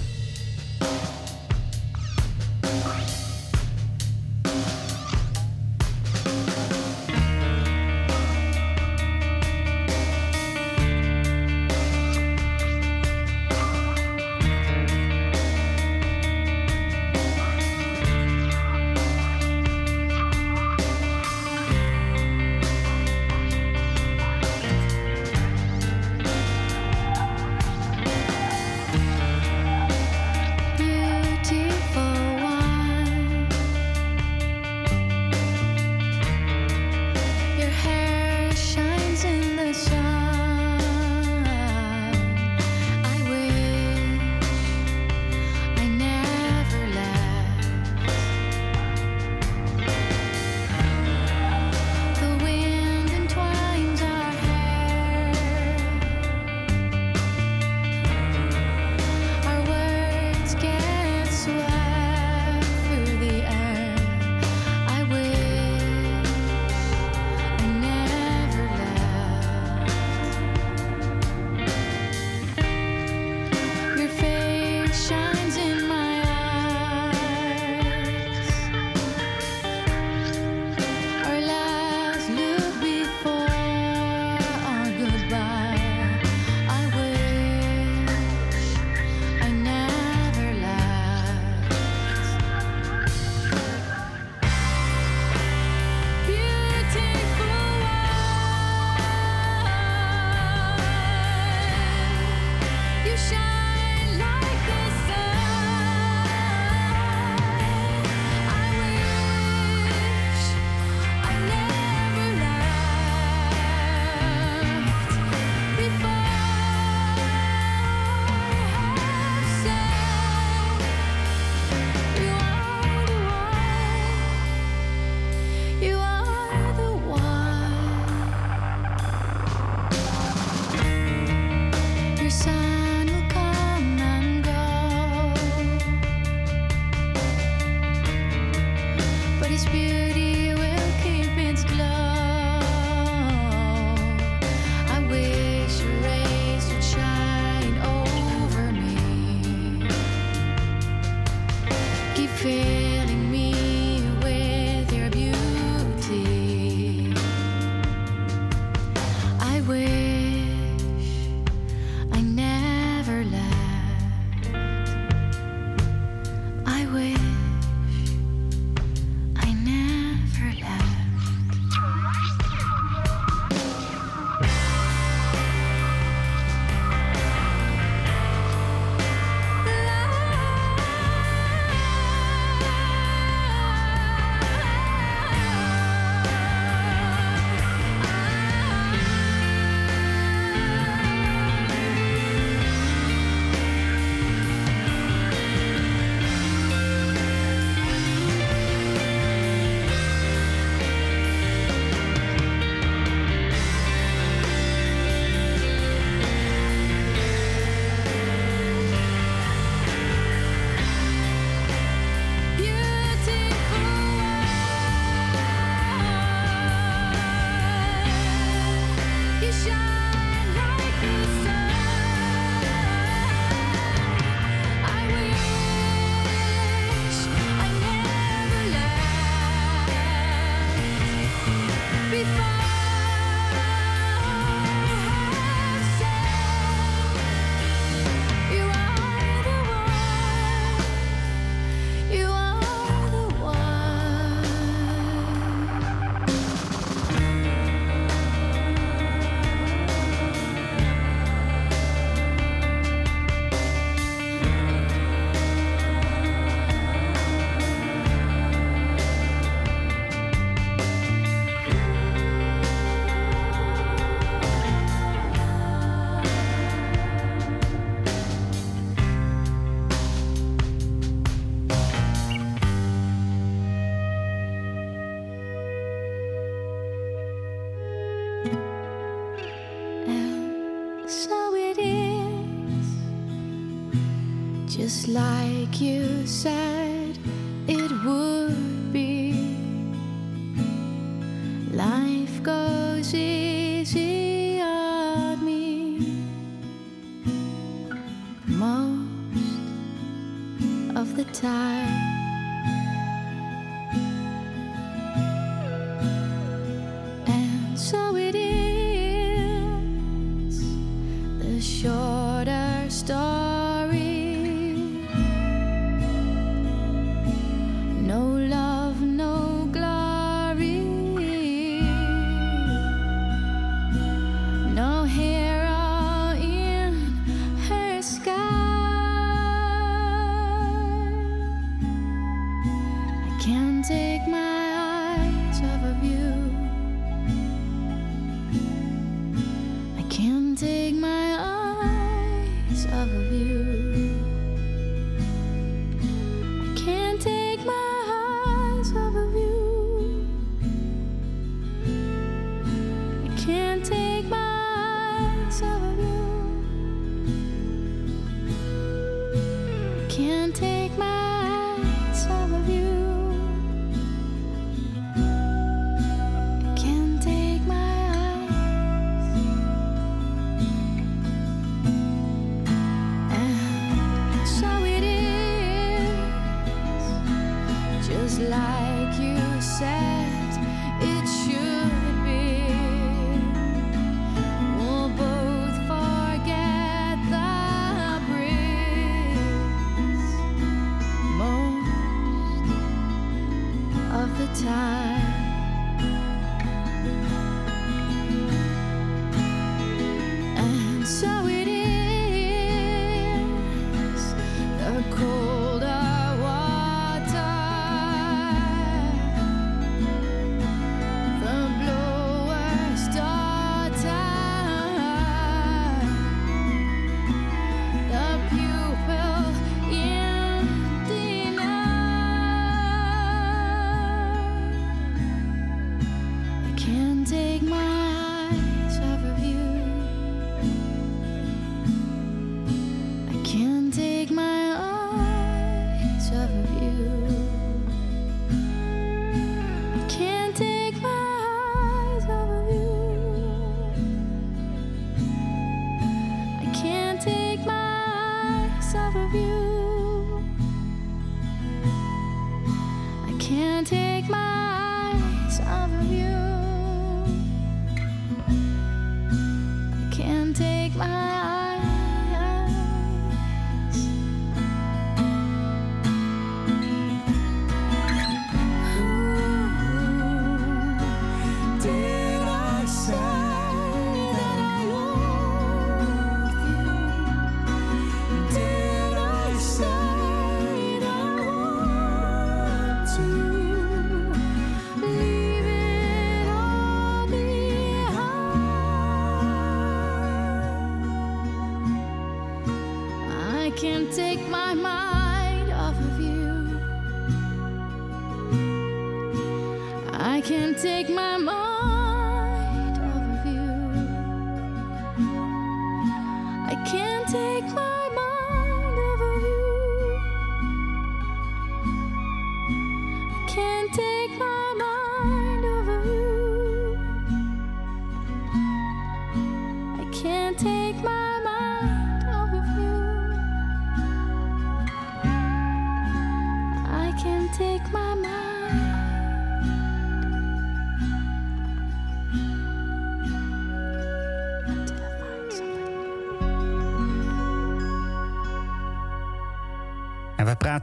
And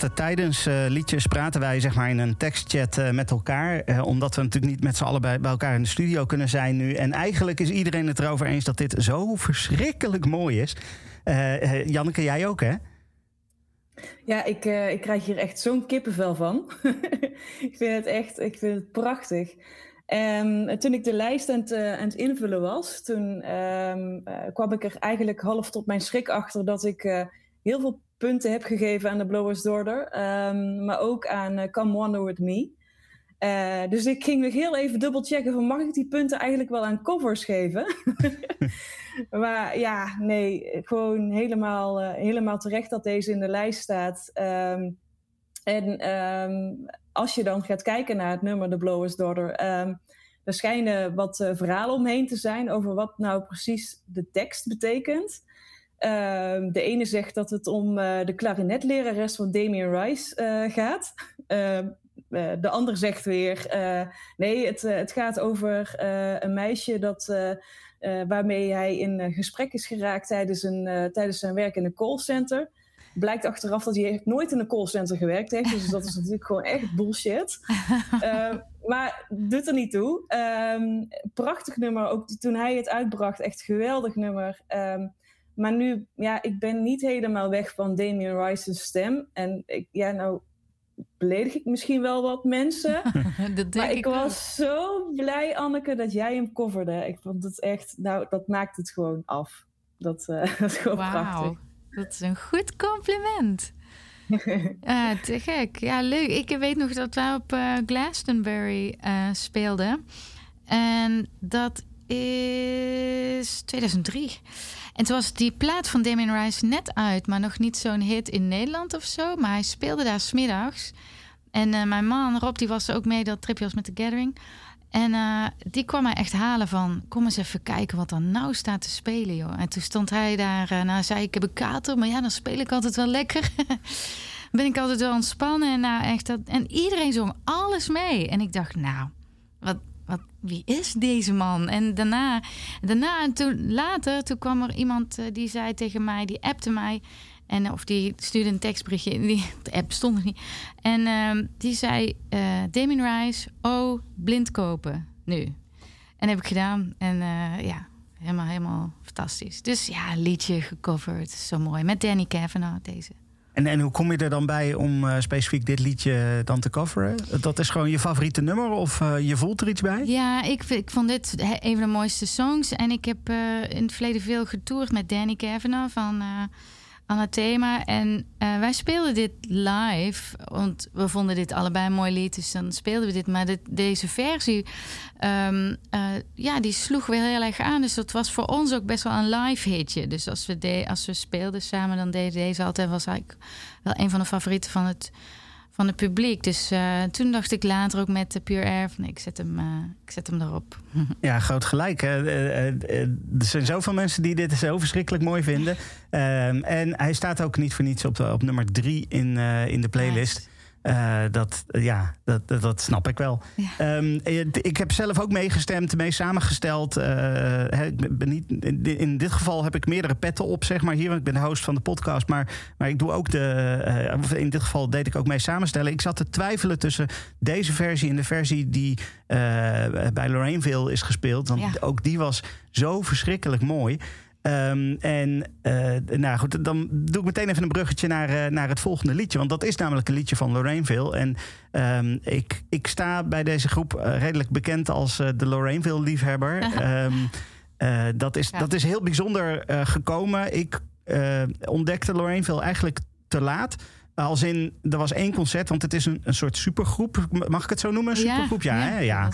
tijdens eh, liedjes, praten wij zeg maar in een tekstchat eh, met elkaar. eh, omdat we natuurlijk niet met z'n allen bij, elkaar in de studio kunnen zijn nu. En eigenlijk is iedereen het erover eens dat dit zo verschrikkelijk mooi is. Janneke, jij ook hè? Ja, ik, ik krijg hier echt zo'n kippenvel van. ik vind het echt ik vind het prachtig. En toen ik de lijst aan het, aan het invullen was, toen ehm, eh, kwam ik er eigenlijk half tot mijn schrik achter dat ik heel veel punten heb gegeven aan de Blowers Daughter, ehm, maar ook aan eh, Come Wander With Me. Eh, dus ik ging nog heel even dubbel checken van mag ik die punten eigenlijk wel aan covers geven? maar ja, nee, gewoon helemaal, eh, helemaal terecht dat deze in de lijst staat. Ehm, en ehm, als je dan gaat kijken naar het nummer The Blower's Daughter, ehm, er schijnen wat verhalen omheen te zijn over wat nou precies de tekst betekent. Ehm, de ene zegt dat het om eh, de klarinetlerares van Damien Rice eh, gaat. Ehm, eh, de ander zegt weer: nee, het, het gaat over een meisje dat, waarmee hij in gesprek is geraakt tijdens, een, tijdens zijn werk in een callcenter. Blijkt achteraf dat hij nooit in een callcenter gewerkt heeft. Dus dat is natuurlijk gewoon echt bullshit. Ehm, maar doet er niet toe. Prachtig nummer. Ook toen hij het uitbracht, echt geweldig nummer. Maar nu, ja, ik ben niet helemaal weg van Damien Rice's stem. En ik, ja, nou beledig ik misschien wel wat mensen. dat denk maar ik, ik was zo blij, Anneke, dat jij hem coverde. Ik vond het echt, nou, dat maakt het gewoon af. Dat, eh, dat is gewoon prachtig. Wauw, dat is een goed compliment. Ah, te gek. Ja, leuk. Ik weet nog dat wij op eh, Glastonbury eh, speelden. En dat is 2003. En toen was die plaat van Damien Rice net uit, maar nog niet zo'n hit in Nederland of zo. Maar hij speelde daar smiddags. En eh, mijn man, Rob, die was ook mee dat tripje was met The Gathering. En eh, die kwam mij echt halen van... kom eens even kijken wat er nou staat te spelen, joh. En toen stond hij daar... Uh, nou, zei ik, ik heb een kater, maar ja, dan speel ik altijd wel lekker. ben ik altijd wel ontspannen. En, nou, echt dat, en iedereen zong alles mee. En ik dacht, nou, wat, wat, wie is deze man? En daarna, daarna en toen, later, toen kwam er iemand uh, die zei tegen mij... die appte mij... En, of die stuurde een tekstberichtje. Die, de app stond nog niet. En uh, die zei: uh, Damien Rice, oh, blind kopen. Nu. En heb ik gedaan. En uh, ja, helemaal, helemaal fantastisch. Dus ja, liedje gecoverd. Zo mooi. Met Danny Kavanagh, deze. En, hoe kom je er dan bij om uh, specifiek dit liedje dan te coveren? Dat is gewoon je favoriete nummer of uh, je voelt er iets bij? Ja, ik, ik vond dit een van de mooiste songs. En ik heb uh, in het verleden veel getoerd met Danny Kavanagh van Anathema. En uh, wij speelden dit live, want we vonden dit allebei een mooi lied, dus dan speelden we dit. Maar deze versie, um, uh, ja, die sloeg weer heel erg aan. Dus dat was voor ons ook best wel een live hitje. Dus als we, de, als we speelden samen, dan deden deze altijd, was eigenlijk wel een van de favorieten van het, van het publiek. Dus uh, toen dacht ik later ook met de Pure Air van ik zet hem, uh, ik zet hem erop. Ja, groot gelijk. Uh, er zijn zoveel mensen die dit zo verschrikkelijk mooi vinden. Ehm, en hij staat ook niet voor niets op, de, op nummer drie in, in de playlist. Uh, dat, ja, dat, dat, dat, snap ik wel. Ja. Um, ik heb zelf ook meegestemd, mee samengesteld. Uh, ik ben niet, in dit geval heb ik meerdere petten op, zeg maar hier. Want ik ben de host van de podcast. Maar, maar ik doe ook de. Uh, in dit geval deed ik ook mee samenstellen. Ik zat te twijfelen tussen deze versie en de versie die bij Lorraineville is gespeeld. Want ja. ook die was zo verschrikkelijk mooi. Um, en uh, nou goed, dan doe ik meteen even een bruggetje naar, uh, naar het volgende liedje. Want dat is namelijk een liedje van Lorraineville. En um, ik, ik sta bij deze groep uh, redelijk bekend als de Lorraineville-liefhebber. um, dat, is, ja. dat is heel bijzonder gekomen. Ik ontdekte Lorraineville eigenlijk te laat. Als in, er was één concert, want het is een, een soort supergroep. Mag ik het zo noemen? Een supergroep? Ja, ja, ja.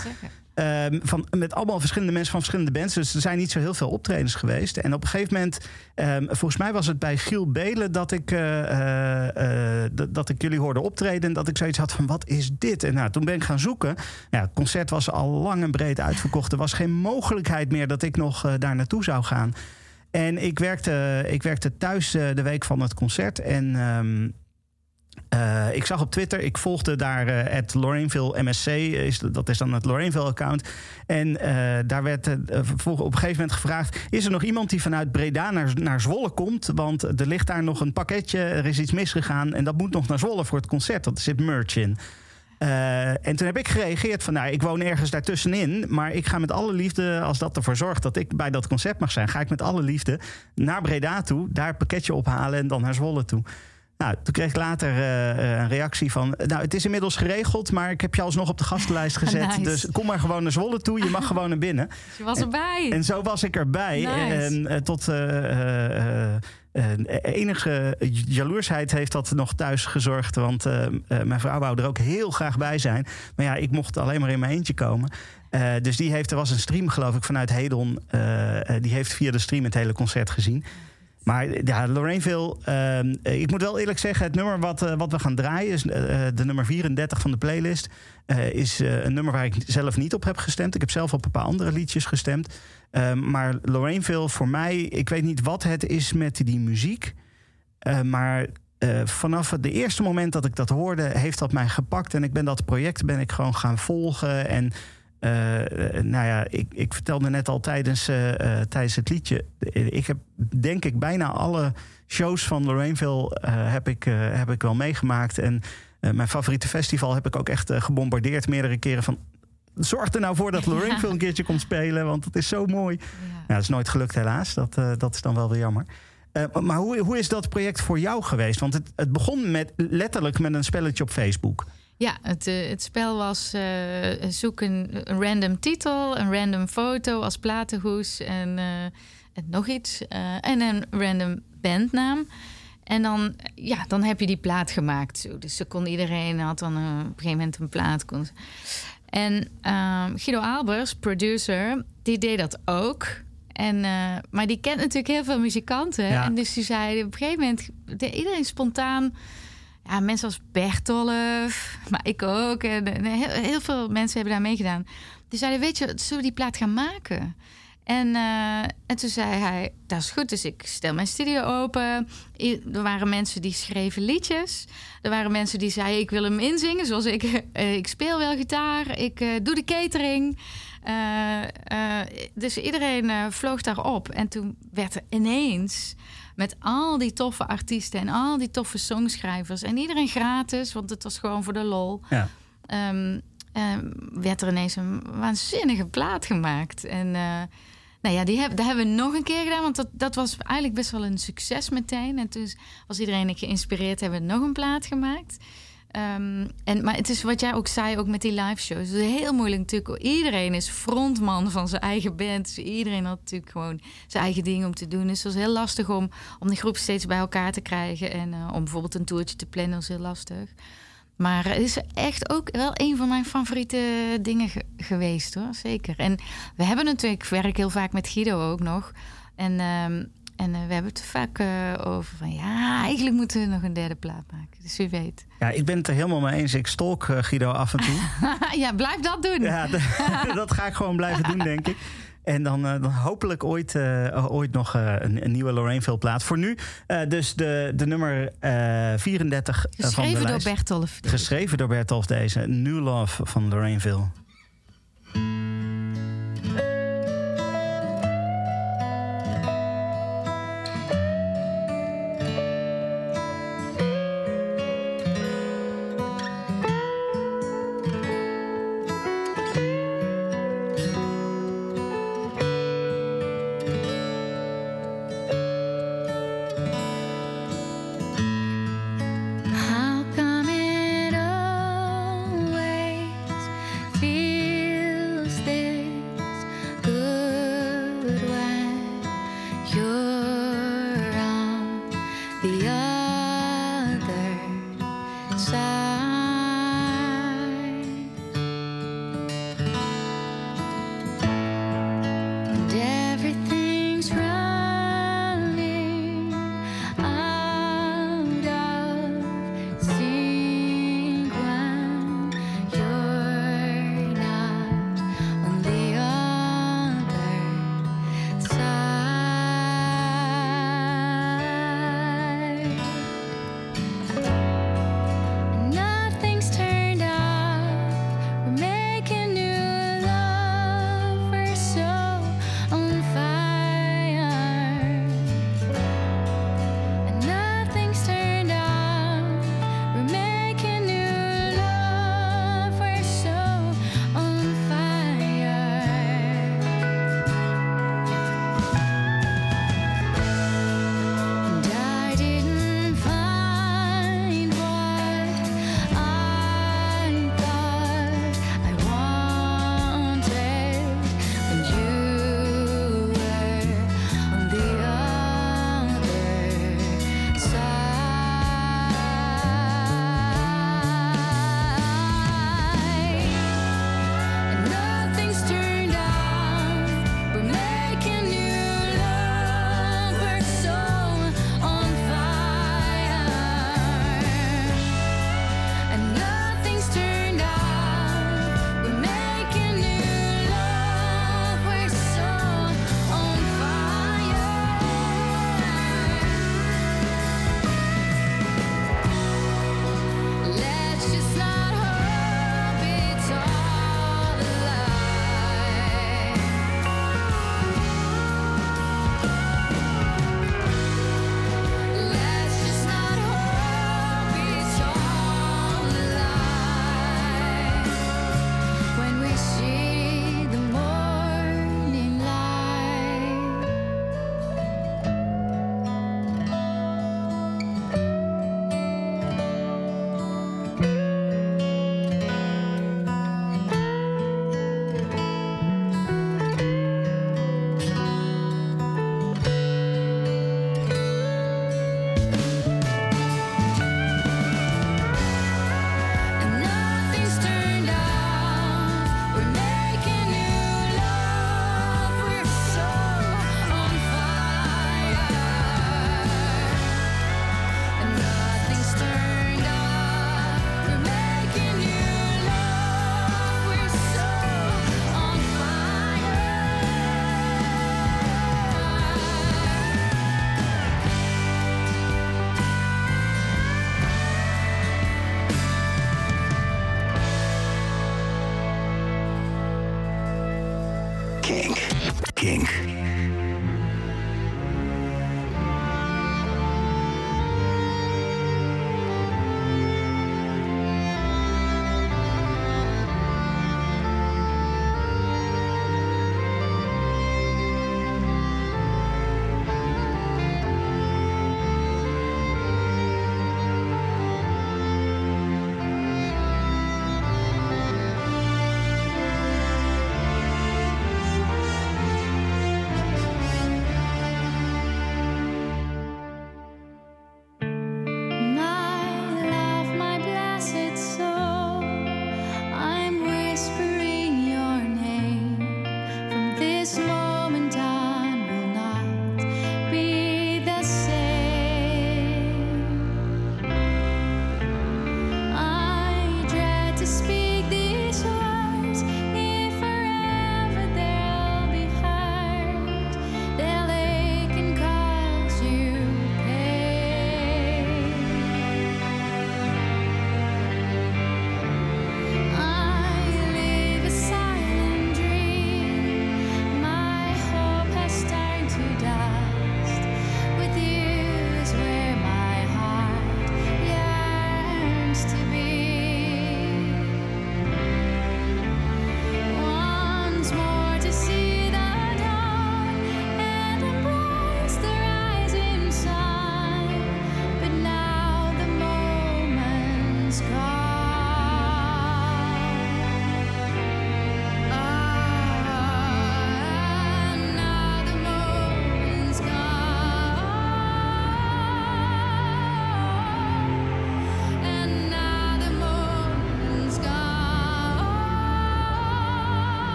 Ehm, van, met allemaal verschillende mensen van verschillende bands. Dus er zijn niet zo heel veel optredens geweest. En op een gegeven moment, um, volgens mij was het bij Giel Belen dat ik, uh, uh, dat ik jullie hoorde optreden. En dat ik zoiets had van: wat is dit? En nou, toen ben ik gaan zoeken. Ja, het concert was al lang en breed uitverkocht. Er was geen mogelijkheid meer dat ik nog daar naartoe zou gaan. En ik werkte, ik werkte thuis de week van het concert. En. Um, uh, ik zag op Twitter, ik volgde daar het Lorraineville MSC, is, dat is dan het Lorraineville-account. En uh, daar werd op een gegeven moment gevraagd: is er nog iemand die vanuit Breda naar, naar Zwolle komt? Want er ligt daar nog een pakketje, er is iets misgegaan en dat moet nog naar Zwolle voor het concert. Dat zit merch in. en toen heb ik gereageerd van, nou, ik woon ergens daartussenin, maar ik ga met alle liefde, als dat ervoor zorgt dat ik bij dat concert mag zijn, ga ik met alle liefde naar Breda toe, daar het pakketje ophalen en dan naar Zwolle toe. Nou, toen kreeg ik later uh, een reactie van... nou, het is inmiddels geregeld, maar ik heb je alsnog op de gastenlijst gezet. nice. Dus kom maar gewoon naar Zwolle toe. Je mag gewoon naar binnen. Dus je was erbij. En, en zo was ik erbij. Nice. En uh, tot... enige jaloersheid heeft dat nog thuis gezorgd. Want mijn vrouw wou er ook heel graag bij zijn. Maar ja, ik mocht alleen maar in mijn eentje komen. dus die heeft, er was een stream geloof ik vanuit Hedon. die heeft via de stream het hele concert gezien. Maar ja, Lorraineville, uh, ik moet wel eerlijk zeggen, het nummer wat, uh, wat we gaan draaien, is uh, de nummer 34 van de playlist, is een nummer waar ik zelf niet op heb gestemd. Ik heb zelf op een paar andere liedjes gestemd. Ehm, maar Lorraineville, voor mij, ik weet niet wat het is met die muziek, maar vanaf het eerste moment dat ik dat hoorde, heeft dat mij gepakt en ik ben dat project ben ik gewoon gaan volgen en nou ja, ik, ik, vertelde net al tijdens, uh, tijdens het liedje. Ik heb denk ik bijna alle shows van Lorraineville heb, ik, heb ik wel meegemaakt. En mijn favoriete festival heb ik ook echt gebombardeerd meerdere keren van. Zorg er nou voor dat Lorraineville een keertje komt spelen, want het is zo mooi. Ja. Nou, dat is nooit gelukt helaas. Dat, dat is dan wel weer jammer. maar hoe, hoe is dat project voor jou geweest? Want het, het begon met, letterlijk met een spelletje op Facebook. Ja, het, uh, het spel was uh, zoek een, een, random titel, een random foto als platenhoes en, uh, en nog iets. en een random bandnaam. En dan, ja, dan heb je die plaat gemaakt. Zo. Dus ze kon iedereen had dan op een gegeven moment een plaat. Kon... En ehm, Guido Albers, producer, die deed dat ook. En, maar die kent natuurlijk heel veel muzikanten. Ja. En dus die zei op een gegeven moment, iedereen spontaan ja, mensen als Bertolf, maar ik ook. En heel, heel, veel mensen hebben daar meegedaan. Die zeiden, weet je, zullen we die plaat gaan maken? En, uh, en toen zei hij, dat is goed, dus ik stel mijn studio open. Er waren mensen die schreven liedjes. Er waren mensen die zeiden, ik wil hem inzingen. Zoals ik, uh, ik speel wel gitaar, ik doe de catering. dus iedereen vloog daarop. En toen werd er ineens met al die toffe artiesten en al die toffe songschrijvers. En iedereen gratis, want het was gewoon voor de lol. Ja. Um, um, werd er ineens een waanzinnige plaat gemaakt. En uh, nou ja, die heb, dat hebben we nog een keer gedaan. Want dat, dat was eigenlijk best wel een succes meteen. En toen was iedereen geïnspireerd, hebben we nog een plaat gemaakt. Um, en, maar het is wat jij ook zei, ook met die live shows. Het is heel moeilijk natuurlijk. Iedereen is frontman van zijn eigen band. Dus iedereen had natuurlijk gewoon zijn eigen ding om te doen. Dus het was heel lastig om, om die groep steeds bij elkaar te krijgen. En uh, om bijvoorbeeld een toertje te plannen was heel lastig. Maar het is echt ook wel een van mijn favoriete dingen ge geweest hoor. Zeker. En we hebben natuurlijk, ik werk heel vaak met Guido ook nog. En um, en uh, we hebben het vaak uh, over van ja, eigenlijk moeten we nog een derde plaat maken. Dus wie weet. Ja, ik ben het er helemaal mee eens. Ik stalk uh, Guido af en toe. ja, blijf dat doen. Ja, dat ga ik gewoon blijven doen, denk ik. En dan, dan hopelijk ooit, ooit nog een, een, nieuwe Lorraineville plaat. Voor nu dus de, de nummer 34 Geschreven van de door. Bertolf. Geschreven door Bertolf deze. New Love van Lorraineville.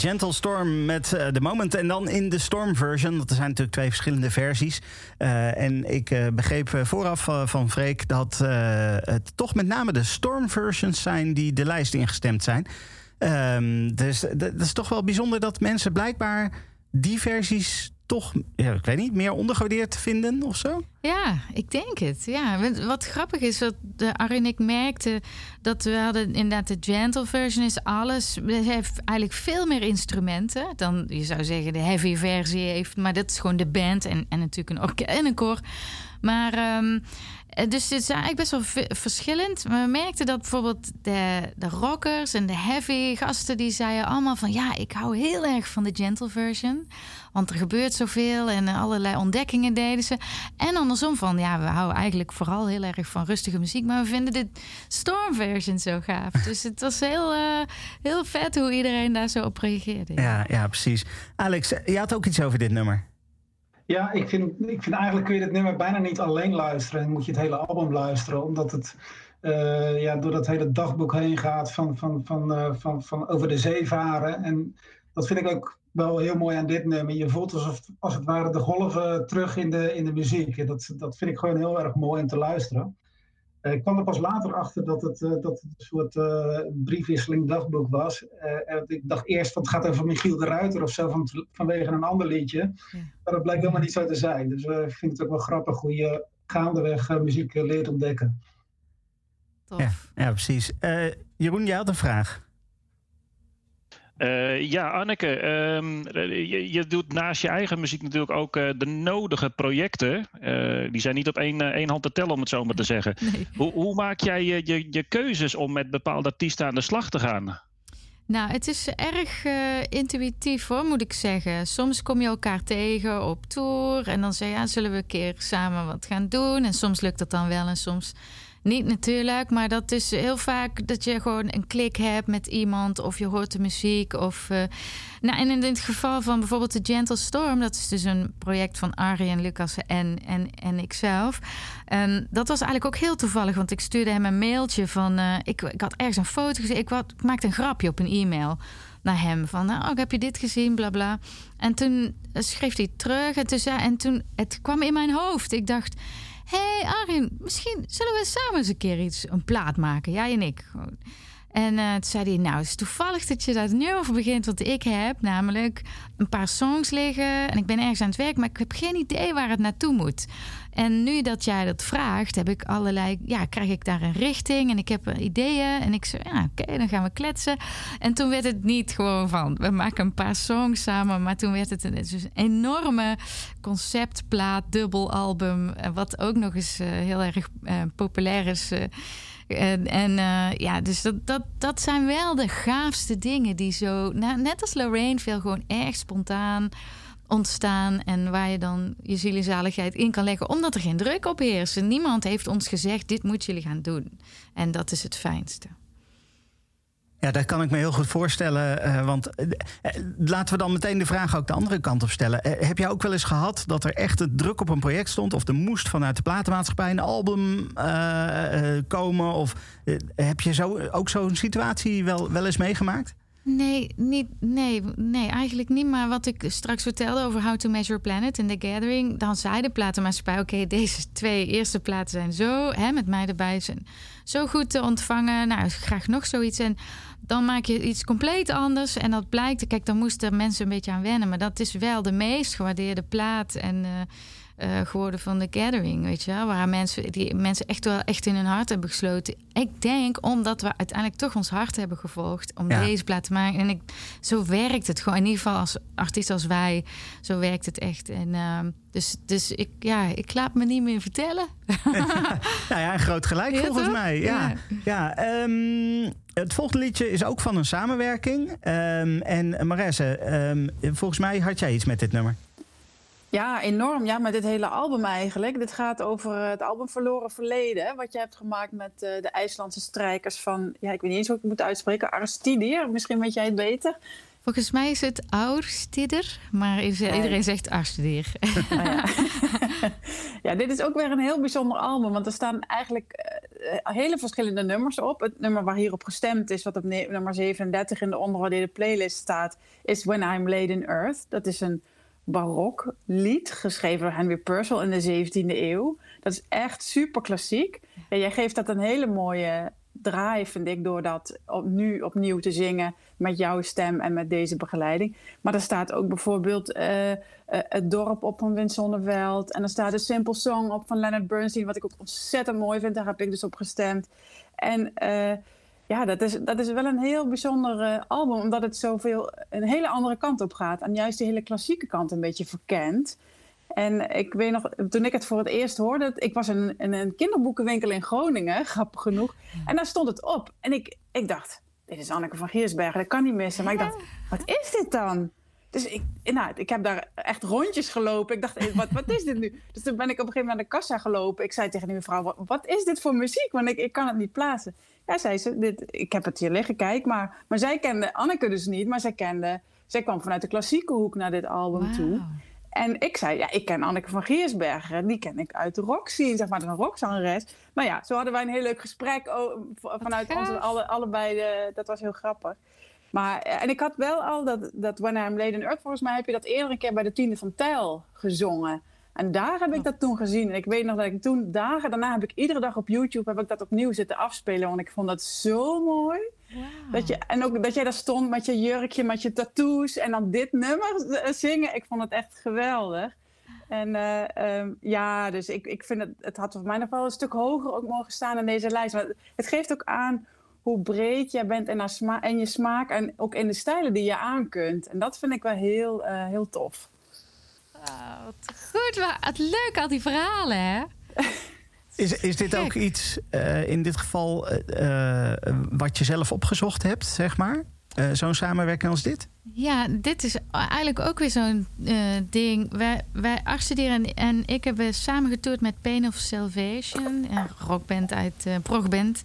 Gentle Storm met uh, The Moment. En dan in de Storm version. Er zijn natuurlijk twee verschillende versies. Uh, en ik uh, begreep vooraf van Freek dat het toch met name de Storm versions zijn die de lijst ingestemd zijn. Um, dus dat is toch wel bijzonder dat mensen blijkbaar die versies toch, ik weet niet, meer ondergewaardeerd vinden of zo? Ja, ik denk het. Ja. Wat grappig is, dat de Arjen ik merkte dat we hadden inderdaad de gentle version is alles. Het heeft eigenlijk veel meer instrumenten dan je zou zeggen de heavy versie heeft. Maar dat is gewoon de band en, en natuurlijk een orkest en een koor. Maar um, dus het is eigenlijk best wel verschillend. We merkten dat bijvoorbeeld de, de rockers en de heavy gasten... die zeiden allemaal van... ja, ik hou heel erg van de gentle version. Want er gebeurt zoveel en allerlei ontdekkingen deden ze. En andersom van... ja, we houden eigenlijk vooral heel erg van rustige muziek... maar we vinden de storm version zo gaaf. Dus het was heel, uh, heel vet hoe iedereen daar zo op reageerde. Ja, ja, precies. Alex, je had ook iets over dit nummer. Ja, ik vind, ik vind eigenlijk kun je dit nummer bijna niet alleen luisteren. Dan moet je het hele album luisteren, omdat het uh, ja, door dat hele dagboek heen gaat van, van, van, uh, van, van over de zee varen. En dat vind ik ook wel heel mooi aan dit nummer. Je voelt alsof als het ware de golven terug in de, in de muziek. Dat, dat vind ik gewoon heel erg mooi om te luisteren. Eh, ik kwam er pas later achter dat het, uh, dat het een soort uh, briefwisseling dagboek was. ik dacht eerst van het gaat over Michiel de Ruiter of zo van, vanwege een ander liedje. Ja. Maar dat blijkt helemaal niet zo te zijn. Dus ik vind het ook wel grappig hoe je gaandeweg muziek leert ontdekken. Ja, ja, precies. Jeroen, jij had een vraag. Uh, ja, Anneke, um, je, je, doet naast je eigen muziek natuurlijk ook uh, de nodige projecten. Uh, die zijn niet op één, één hand te tellen, om het zo maar te zeggen. Nee. Hoe, hoe, maak jij je, je, je, keuzes om met bepaalde artiesten aan de slag te gaan? Nou, het is erg intuïtief hoor, moet ik zeggen. Soms kom je elkaar tegen op tour en dan zeg je, ja, zullen we een keer samen wat gaan doen? En soms lukt dat dan wel en soms niet natuurlijk, maar dat is heel vaak dat je gewoon een klik hebt met iemand of je hoort de muziek. Of, uh, nou, en in het geval van bijvoorbeeld The Gentle Storm, dat is dus een project van Arie en Lucas en, en, en ikzelf. Dat was eigenlijk ook heel toevallig, want ik stuurde hem een mailtje van. Uh, ik, ik had ergens een foto gezien, ik, wat, ik maakte een grapje op een e-mail naar hem. Van, nou, heb je dit gezien, bla bla. En toen schreef hij terug en toen, en toen het kwam in mijn hoofd. Ik dacht hey Arjen, misschien zullen we samen eens een keer iets, een plaat maken, jij en ik. En uh, toen zei hij, nou, het is toevallig dat je daar nu over begint. Want ik heb namelijk een paar songs liggen en ik ben ergens aan het werk, maar ik heb geen idee waar het naartoe moet. En nu dat jij dat vraagt, heb ik allerlei, ja, krijg ik daar een richting en ik heb ideeën. En ik zei, ja, oké, dan gaan we kletsen. En toen werd het niet gewoon van, we maken een paar songs samen, maar toen werd het een, enorme conceptplaat, dubbelalbum, eh, wat ook nog eens heel erg populair is. En, en uh, ja, dus dat, dat, dat zijn wel de gaafste dingen die zo, nou, net als Lorraine, veel gewoon erg spontaan ontstaan en waar je dan je zielenzaligheid in kan leggen, omdat er geen druk op heerst. Niemand heeft ons gezegd: dit moet jullie gaan doen. En dat is het fijnste. Ja, dat kan ik me heel goed voorstellen. Uh, want uh, laten we dan meteen de vraag ook de andere kant op stellen. Heb jij ook wel eens gehad dat er echt het druk op een project stond? Of er moest vanuit de platenmaatschappij een album komen? Of heb je zo, ook zo'n situatie wel, wel eens meegemaakt? Nee, niet, nee, nee, eigenlijk niet. Maar wat ik straks vertelde over How to Measure Planet in The Gathering... dan zei de platenmaatschappij... oké, deze twee eerste platen zijn zo, hè, met mij erbij... zijn zo goed te ontvangen. Nou, graag nog zoiets. En dan maak je iets compleet anders. En dat blijkt... Kijk, dan moesten mensen een beetje aan wennen. Maar dat is wel de meest gewaardeerde plaat. En... Uh, uh, geworden van de gathering, weet je wel. Waar mensen, die mensen echt wel echt in hun hart hebben gesloten. Ik denk omdat we uiteindelijk toch ons hart hebben gevolgd om deze plaat te maken. En ik, zo werkt het gewoon. In ieder geval als artiest als wij, zo werkt het echt. En uh, dus, dus ik, ja, ik laat me niet meer vertellen. nou ja, groot gelijk volgens mij. Ja, ja. Um, het volgende liedje is ook van een samenwerking. Um, en Maresse, um, volgens mij had jij iets met dit nummer. Ja, enorm. Ja, met dit hele album eigenlijk. Dit gaat over het album Verloren Verleden. Wat je hebt gemaakt met uh, de IJslandse strijkers van... Ja, ik weet niet eens hoe ik het moet uitspreken. Aristidir, misschien weet jij het beter. Volgens mij is het Aurstider, maar iedereen zegt Arstidir. Ja. ja, dit is ook weer een heel bijzonder album, want er staan eigenlijk uh, hele verschillende nummers op. Het nummer waar hierop gestemd is, wat op nummer 37 in de ondergewaardeerde playlist staat, is When I'm Laid in Earth. Dat is een barok lied, geschreven door Henry Purcell in de 17e eeuw. Dat is echt super klassiek. Ja, jij geeft dat een hele mooie draai, vind ik, door dat nu opnieuw te zingen met jouw stem en met deze begeleiding. Maar er staat ook bijvoorbeeld uh, Het dorp op van Wim Sonneveld. En er staat een Simple Song op van Leonard Bernstein, wat ik ook ontzettend mooi vind. Daar heb ik dus op gestemd. En uh, ja, dat is, dat is wel een heel bijzonder album, omdat het zoveel een hele andere kant op gaat. En juist die hele klassieke kant een beetje verkent. En ik weet nog, toen ik het voor het eerst hoorde, ik was in, in een kinderboekenwinkel in Groningen, grappig genoeg. En daar stond het op. En ik, ik dacht, dit is Anneke van Giersbergen, dat kan niet missen. Maar ik dacht, wat is dit dan? Dus ik, nou, ik heb daar echt rondjes gelopen. Ik dacht, eh, wat, wat is dit nu? Dus toen ben ik op een gegeven moment naar de kassa gelopen. Ik zei tegen die mevrouw, wat, wat is dit voor muziek? Want ik, ik kan het niet plaatsen. Ja, zei ze, dit, ik heb het hier liggen, kijk maar. Maar zij kende Anneke dus niet, maar zij kende... Zij kwam vanuit de klassieke hoek naar dit album toe. En ik zei, ja, ik ken Anneke van Giersbergen. Die ken ik uit de rockscene, zeg maar, een rockzangeres. Nou ja, zo hadden wij een heel leuk gesprek vanuit onze alle, allebei. De, dat was heel grappig. Maar, eh, en ik had wel al dat, dat When I'm Laid in Earth, volgens mij heb je dat eerder een keer bij de Tiende van Tijl gezongen. En daar heb ik dat toen gezien. En ik weet nog dat ik toen, dagen daarna, heb ik iedere dag op YouTube heb ik dat opnieuw zitten afspelen. Want ik vond dat zo mooi. Dat je, en ook dat jij daar stond met je jurkje, met je tattoos en dan dit nummer eh, zingen. Ik vond het echt geweldig. En uh, um, ja, dus ik, ik vind het, het had voor mij nog wel een stuk hoger ook mogen staan in deze lijst. Maar het geeft ook aan hoe breed jij bent en, sma en je smaak en ook in de stijlen die je aan kunt. En dat vind ik wel heel, uh, heel tof. Oh, wat goed, wat leuk al die verhalen, hè? Is, is dit ook iets, uh, in dit geval, uh, wat je zelf opgezocht hebt, zeg maar? zo'n samenwerking als dit? Ja, dit is eigenlijk ook weer zo'n ding. Wij, wij Arstuderen en, en ik hebben samen getoerd met Pain of Salvation, een rockband uit uh, Progband.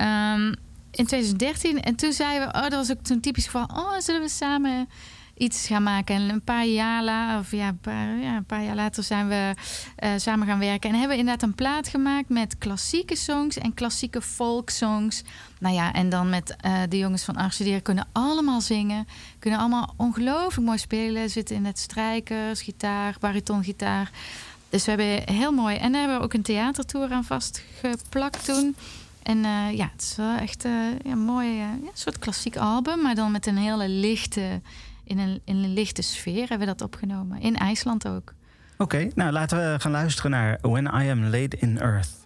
Um, in 2013. En toen zeiden we, oh, dat was ook zo'n typisch geval. Oh, zullen we samen iets gaan maken. En een paar jaar later, of ja, een paar, een paar jaar later zijn we uh, samen gaan werken. En hebben inderdaad een plaat gemaakt met klassieke songs en klassieke folksongs. Nou ja, en dan met uh, de jongens van Arcedier kunnen allemaal zingen. Kunnen allemaal ongelooflijk mooi spelen. Zitten in het strijkers, gitaar, baritongitaar. Dus we hebben heel mooi. En daar hebben we ook een theatertour aan vastgeplakt toen. En uh, ja, het is wel echt mooi, uh, ja, een soort klassiek album, maar dan met een hele lichte in een, in een lichte sfeer hebben we dat opgenomen. In IJsland ook. Oké, nou laten we gaan luisteren naar When I Am Laid in Earth.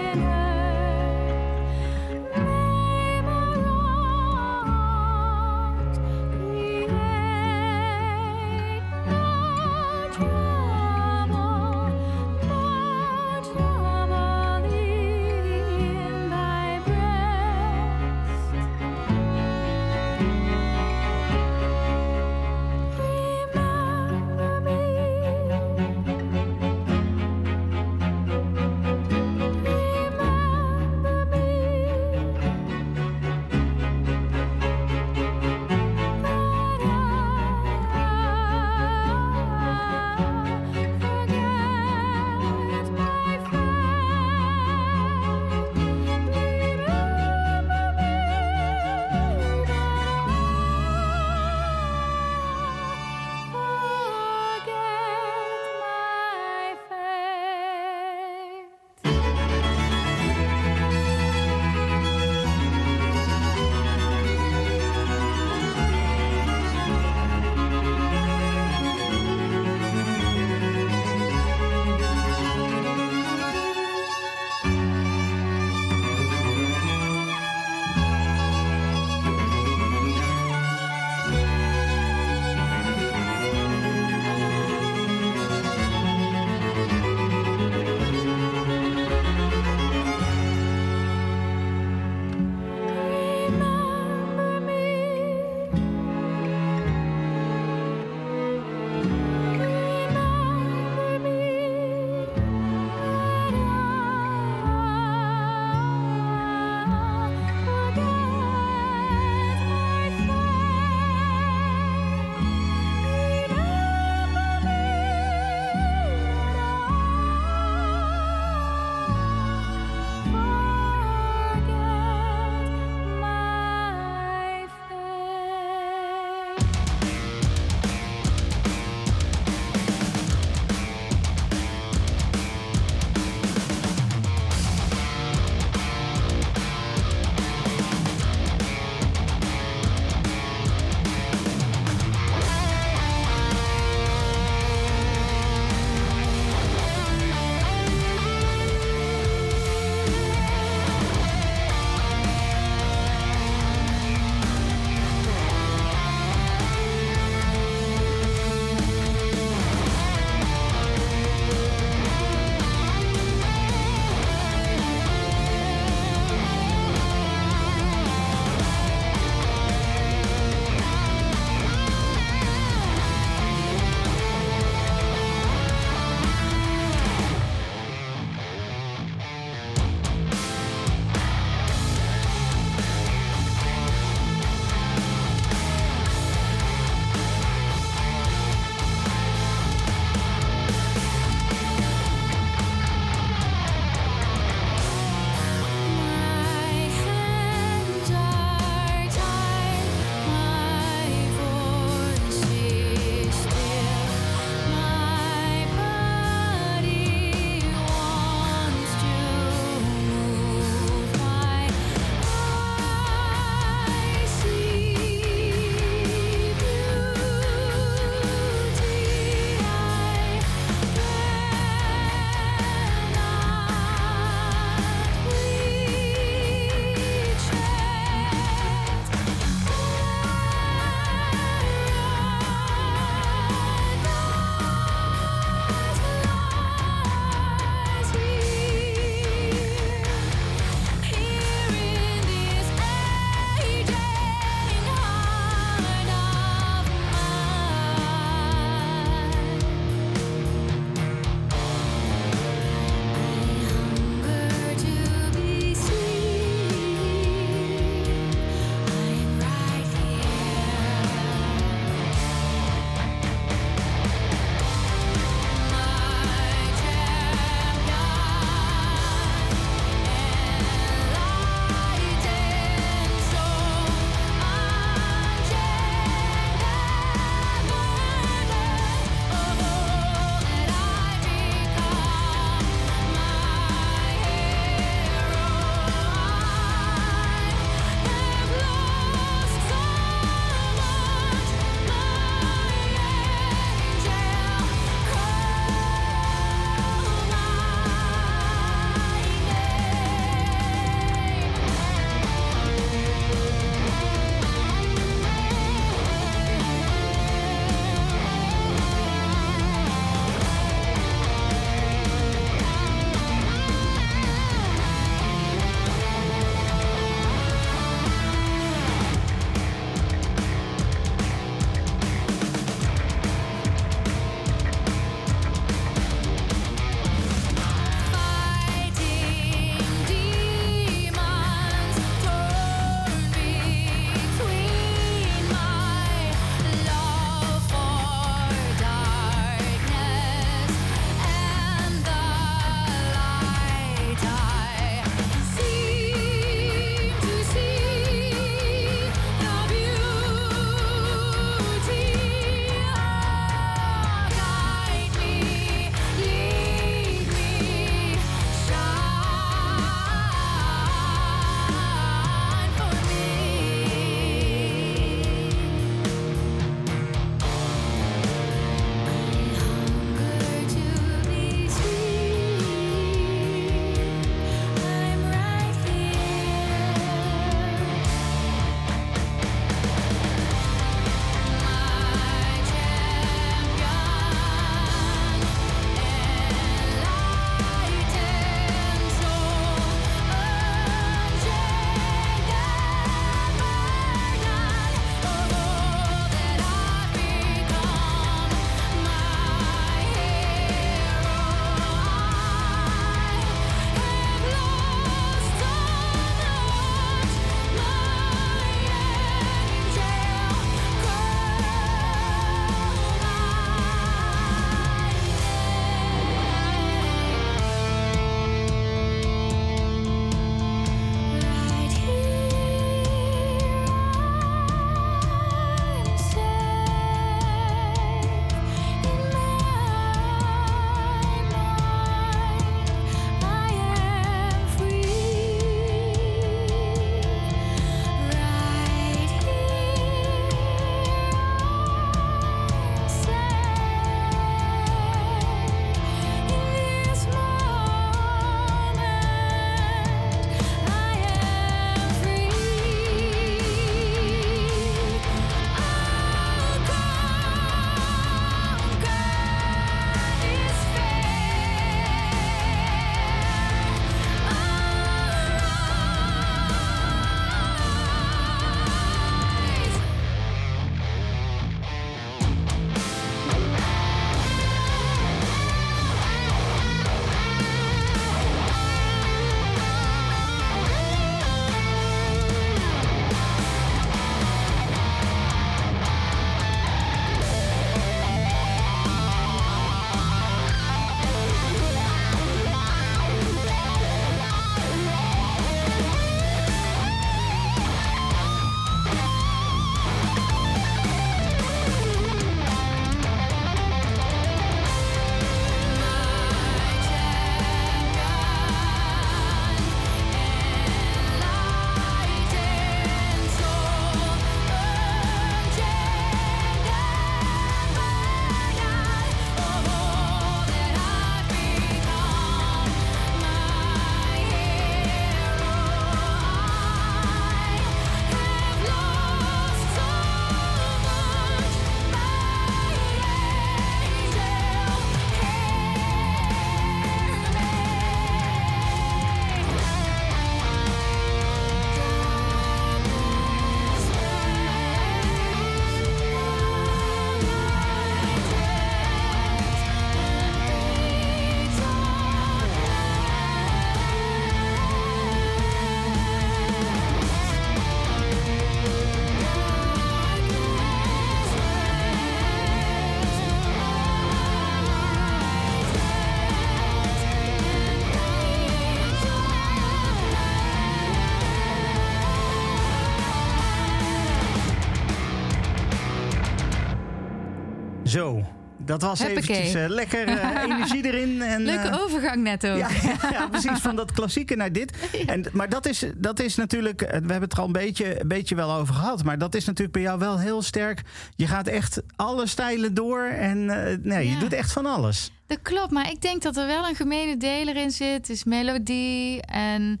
Zo, dat was Huppakee. eventjes eh, lekker eh, energie erin. En, Leuke eh, overgang net ook. ja, ja, precies, van dat klassieke naar dit. En, maar dat is, dat is natuurlijk, we hebben het er al een beetje, een beetje wel over gehad. Maar dat is natuurlijk bij jou wel heel sterk. Je gaat echt alle stijlen door en nee, je doet echt van alles. Dat klopt, maar ik denk dat er wel een gemene deler in zit. Is melodie en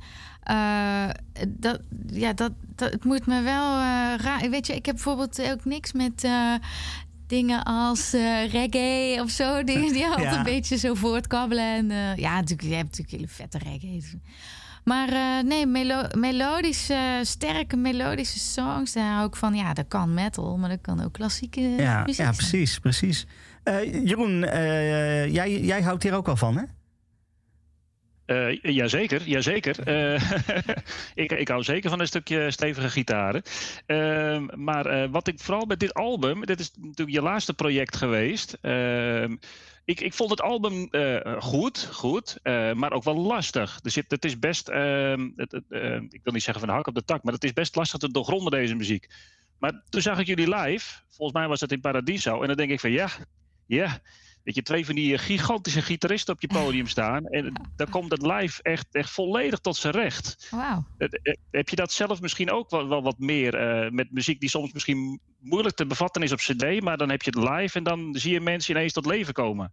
dat, ja, dat, dat, het moet me wel raar. Weet je, ik heb bijvoorbeeld ook niks met dingen als eh, reggae of zo. Die, die altijd Ja. een beetje zo voortkabbelen. En, eh, ja, natuurlijk, je hebt natuurlijk hele vette reggae. Maar eh, nee, melo melodische, sterke melodische songs. Daar hou ik van. Ja, dat kan metal, maar dat kan ook klassieke Ja, muziek ja zijn. precies, precies. Jeroen, jij, jij houdt hier ook al van, hè? Eh, jazeker, jazeker. Eh ik, ik hou zeker van een stukje stevige gitaren. Ehm, maar eh, wat ik vooral met dit album, dit is natuurlijk je laatste project geweest. Ehm, ik, ik vond het album goed, goed, maar ook wel lastig. Er het is best, ehm, het, ik wil niet zeggen van de hak op de tak, maar het is best lastig te doorgronden deze muziek. Maar toen zag ik jullie live, volgens mij was het in Paradiso, en dan denk ik van ja, ja, dat je twee van die gigantische gitaristen op je podium staan. En dan komt het live echt, echt volledig tot zijn recht. Eh, eh, Heb je dat zelf misschien ook wel, wel wat meer eh, met muziek die soms misschien moeilijk te bevatten is op CD, maar dan heb je het live en dan zie je mensen ineens tot leven komen.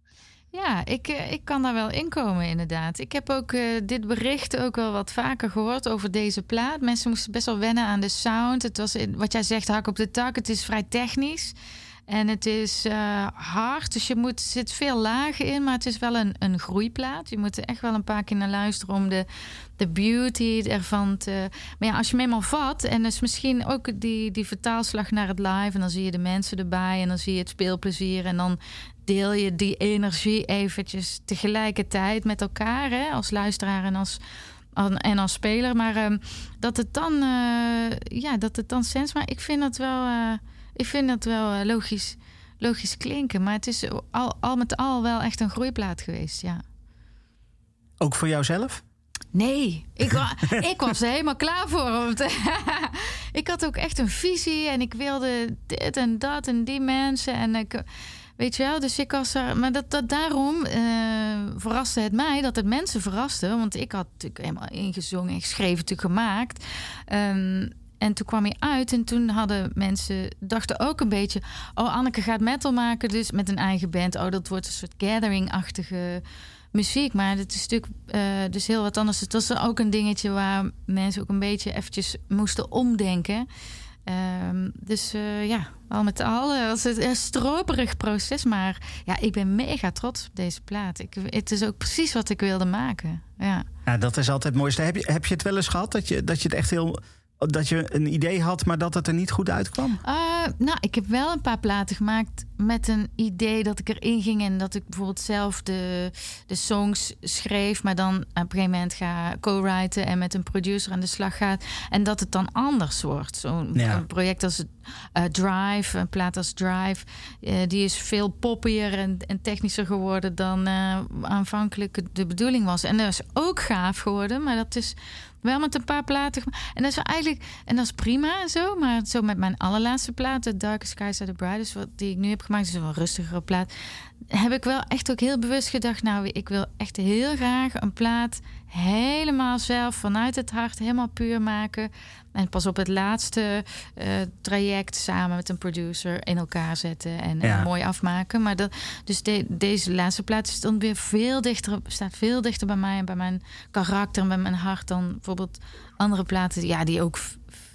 Ja, ik, eh, ik kan daar wel in komen, inderdaad. Ik heb ook eh, dit bericht ook wel wat vaker gehoord over deze plaat. Mensen moesten best wel wennen aan de sound. Het was, wat jij zegt, hak op de tak. Het is vrij technisch. En het is eh, hard, dus je moet, zit veel lagen in, maar het is wel een, een groeiplaat. Je moet er echt wel een paar keer naar luisteren om de, de beauty ervan te... Maar ja, als je hem eenmaal vat, en dus misschien ook die, die vertaalslag naar het live... en dan zie je de mensen erbij en dan zie je het speelplezier... en dan deel je die energie eventjes tegelijkertijd met elkaar... Hè, als luisteraar en als, en als speler. Maar ehm, dat het dan, eh, ja, dat het dan sens... Maar ik vind dat wel... eh, ik vind dat wel eh, logisch, logisch klinken. Maar het is al, al met al wel echt een groeiplaat geweest, ja. Ook voor jouzelf? Nee, ik, wa- ik was er helemaal klaar voor. ik had ook echt een visie en ik wilde dit en dat en die mensen. En ik, weet je wel, dus ik was er. Maar dat, dat daarom eh, verraste het mij dat het mensen verraste. Want ik had natuurlijk helemaal ingezongen en geschreven, natuurlijk gemaakt. Ehm, en toen kwam hij uit en toen hadden mensen dachten ook een beetje... oh, Anneke gaat metal maken, dus met een eigen band. Oh, dat wordt een soort gathering-achtige muziek. Maar het is natuurlijk eh, dus heel wat anders. Het was ook een dingetje waar mensen ook een beetje eventjes moesten omdenken. Ehm, dus eh, ja, al met al eh, was het een stroperig proces. Maar ja, ik ben mega trots op deze plaat. Ik, het is ook precies wat ik wilde maken. Ja. Ja, dat is altijd het mooiste. Heb je, heb je het wel eens gehad dat je, dat je het echt heel. Dat je een idee had, maar dat het er niet goed uitkwam? Uh, nou, ik heb wel een paar platen gemaakt met een idee dat ik erin ging en dat ik bijvoorbeeld zelf de, de songs schreef, maar dan op een gegeven moment ga co-writen en met een producer aan de slag gaat en dat het dan anders wordt. Zo'n Ja. project als uh, Drive, een plaat als Drive, uh, die is veel poppier en, en technischer geworden dan aanvankelijk de bedoeling was. En dat is ook gaaf geworden, maar dat is wel met een paar platen. En dat is eigenlijk, en dat is prima zo, maar zo met mijn allerlaatste plaat, The Darkest Skies Are the Brightest, wat die ik nu heb gemaakt, is een wel rustigere plaat. Heb ik wel echt ook heel bewust gedacht, nou, ik wil echt heel graag een plaat helemaal zelf vanuit het hart, helemaal puur maken. En pas op het laatste uh, traject samen met een producer in elkaar zetten en, ja. en mooi afmaken. Maar dat, dus de, deze laatste plaat is dan weer veel dichter, staat veel dichter bij mij en bij mijn karakter en bij mijn hart dan bijvoorbeeld andere platen, ja, die ook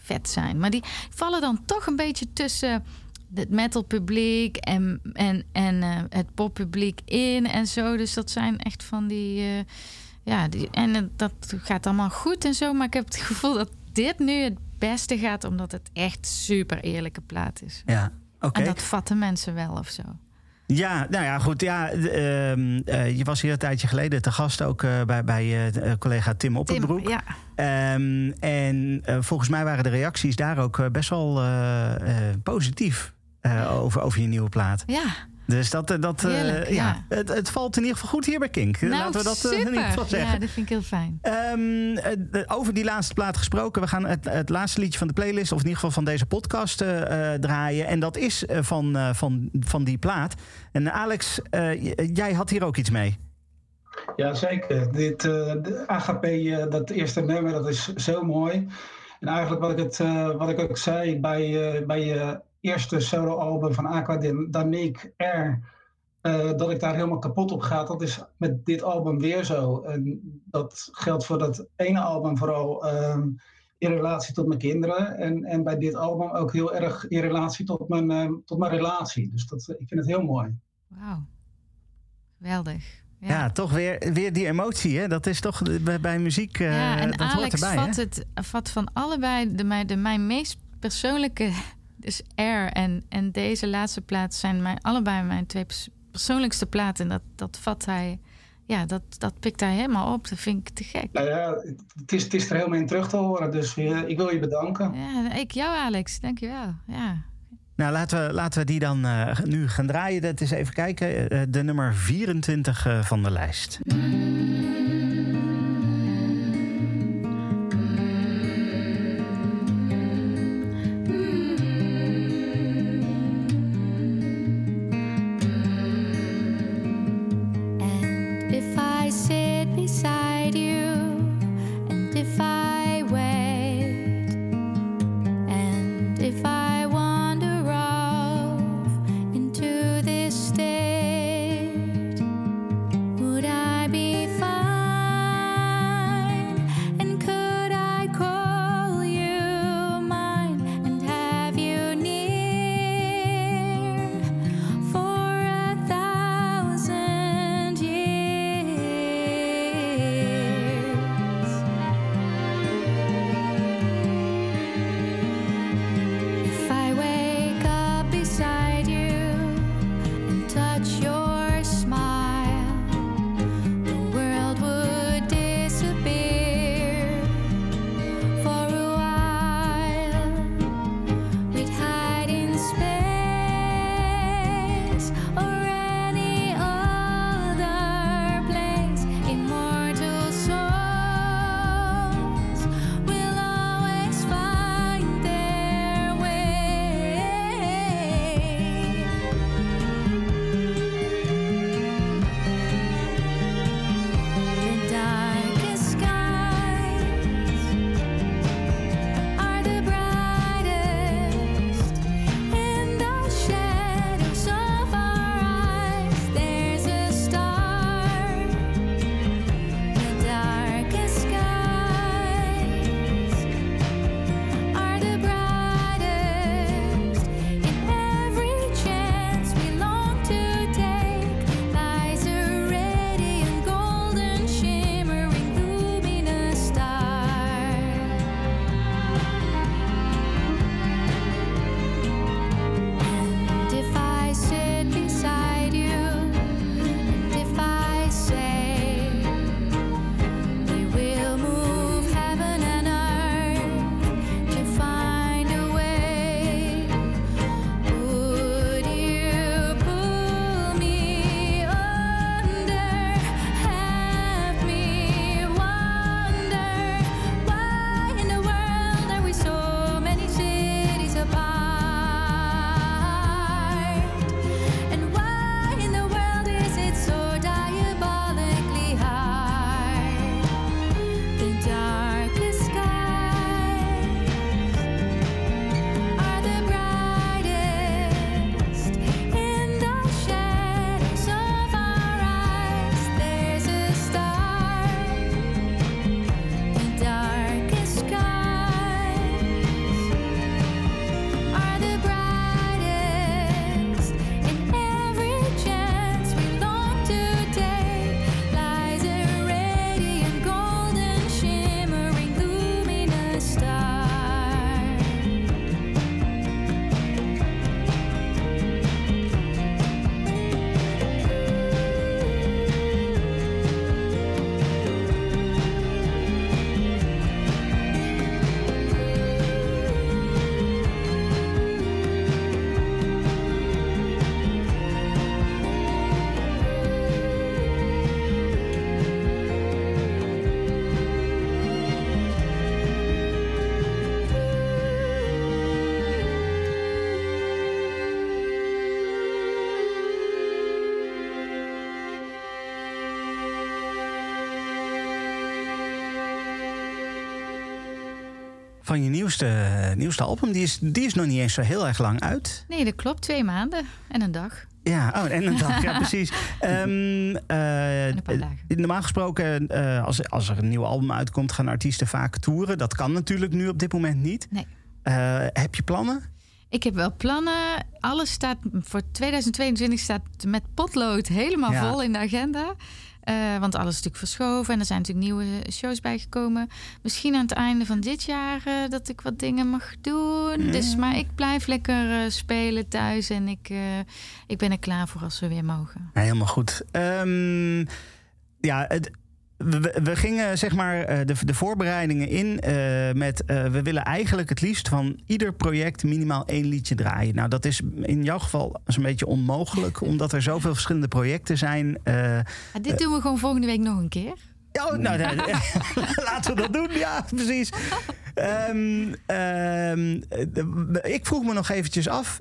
vet zijn. Maar die vallen dan toch een beetje tussen het metal publiek en, en, en uh, het poppubliek in en zo. Dus dat zijn echt van die. Uh, ja, die, en dat gaat allemaal goed en zo. Maar ik heb het gevoel dat dit nu het beste gaat, omdat het echt super eerlijke plaat is. Ja, oké. Okay. En dat vatten mensen wel of zo. Ja, nou ja, goed. Ja, uh, uh, je was hier een tijdje geleden te gast ook uh, bij, bij collega Tim Opperbroek. Tim, ja. Um, en volgens mij waren de reacties daar ook best wel positief over, over je nieuwe plaat. Ja. Dus dat, eh, dat uh, ja. Het, het, valt in ieder geval goed hier bij Kink. Nou, Laten we dat super. in ieder geval zeggen. Ja, dat vind ik heel fijn. Um, over die laatste plaat gesproken. We gaan het, het, laatste liedje van de playlist, of in ieder geval van deze podcast, uh, draaien. En dat is van, van, van die plaat. En Alex, jij had hier ook iets mee. Ja, zeker. Dit, de AGP, dat eerste nummer, dat is zo mooi. En eigenlijk wat ik, het, wat ik ook zei bij, bij je eerste soloalbum van Aqua Dynamique R, uh, dat ik daar helemaal kapot op ga. Dat is met dit album weer zo. En dat geldt voor dat ene album vooral ehm, in relatie tot mijn kinderen. En, en bij dit album ook heel erg in relatie tot mijn, uh, tot mijn relatie. Dus dat, ik vind het heel mooi. Wauw. Geweldig. Ja. ja. toch weer, weer die emotie, hè? Dat is toch bij, bij muziek. Uh, ja, en dat Alex hoort erbij, vat, het, vat van allebei de, de, mijn meest persoonlijke dus Air en, en deze laatste plaat zijn mijn, allebei mijn twee persoonlijkste platen. En dat, dat vat hij, ja, dat, dat pikt hij helemaal op. Dat vind ik te gek. Nou ja, het is, het is er helemaal in terug te horen. Dus uh, ik wil je bedanken. Ja, ik jou Alex, dankjewel. Ja. Nou, laten we, laten we die dan uh, nu gaan draaien. Dat is even kijken. Uh, de nummer 24 van de lijst. Nieuwste, nieuwste album. Die is, die is nog niet eens zo heel erg lang uit. Nee, dat klopt. Twee maanden en een dag. Ja, oh, en een dag, ja, precies. Um, normaal gesproken, uh, als, als er een nieuw album uitkomt, gaan artiesten vaak toeren. Dat kan natuurlijk nu op dit moment niet. Nee. Uh, heb je plannen? Ik heb wel plannen. Alles staat voor 2022 staat met potlood helemaal ja. vol in de agenda. Uh, want alles is natuurlijk verschoven en er zijn natuurlijk nieuwe shows bijgekomen. Misschien aan het einde van dit jaar uh, dat ik wat dingen mag doen. Mm. Dus, maar ik blijf lekker uh, spelen thuis en ik, ik ben er klaar voor als we weer mogen. Ja, helemaal goed. Um, ja, het, we, we, gingen zeg maar eh, de, de voorbereidingen in uh, met uh, we willen eigenlijk het liefst van ieder project minimaal één liedje draaien. Nou, dat is in jouw geval een beetje onmogelijk, omdat er zoveel verschillende projecten zijn. Ja, dit doen we gewoon volgende week nog een keer. Oh, nou, laten we dat doen. Ja, precies. Um, um, ik vroeg me nog eventjes af: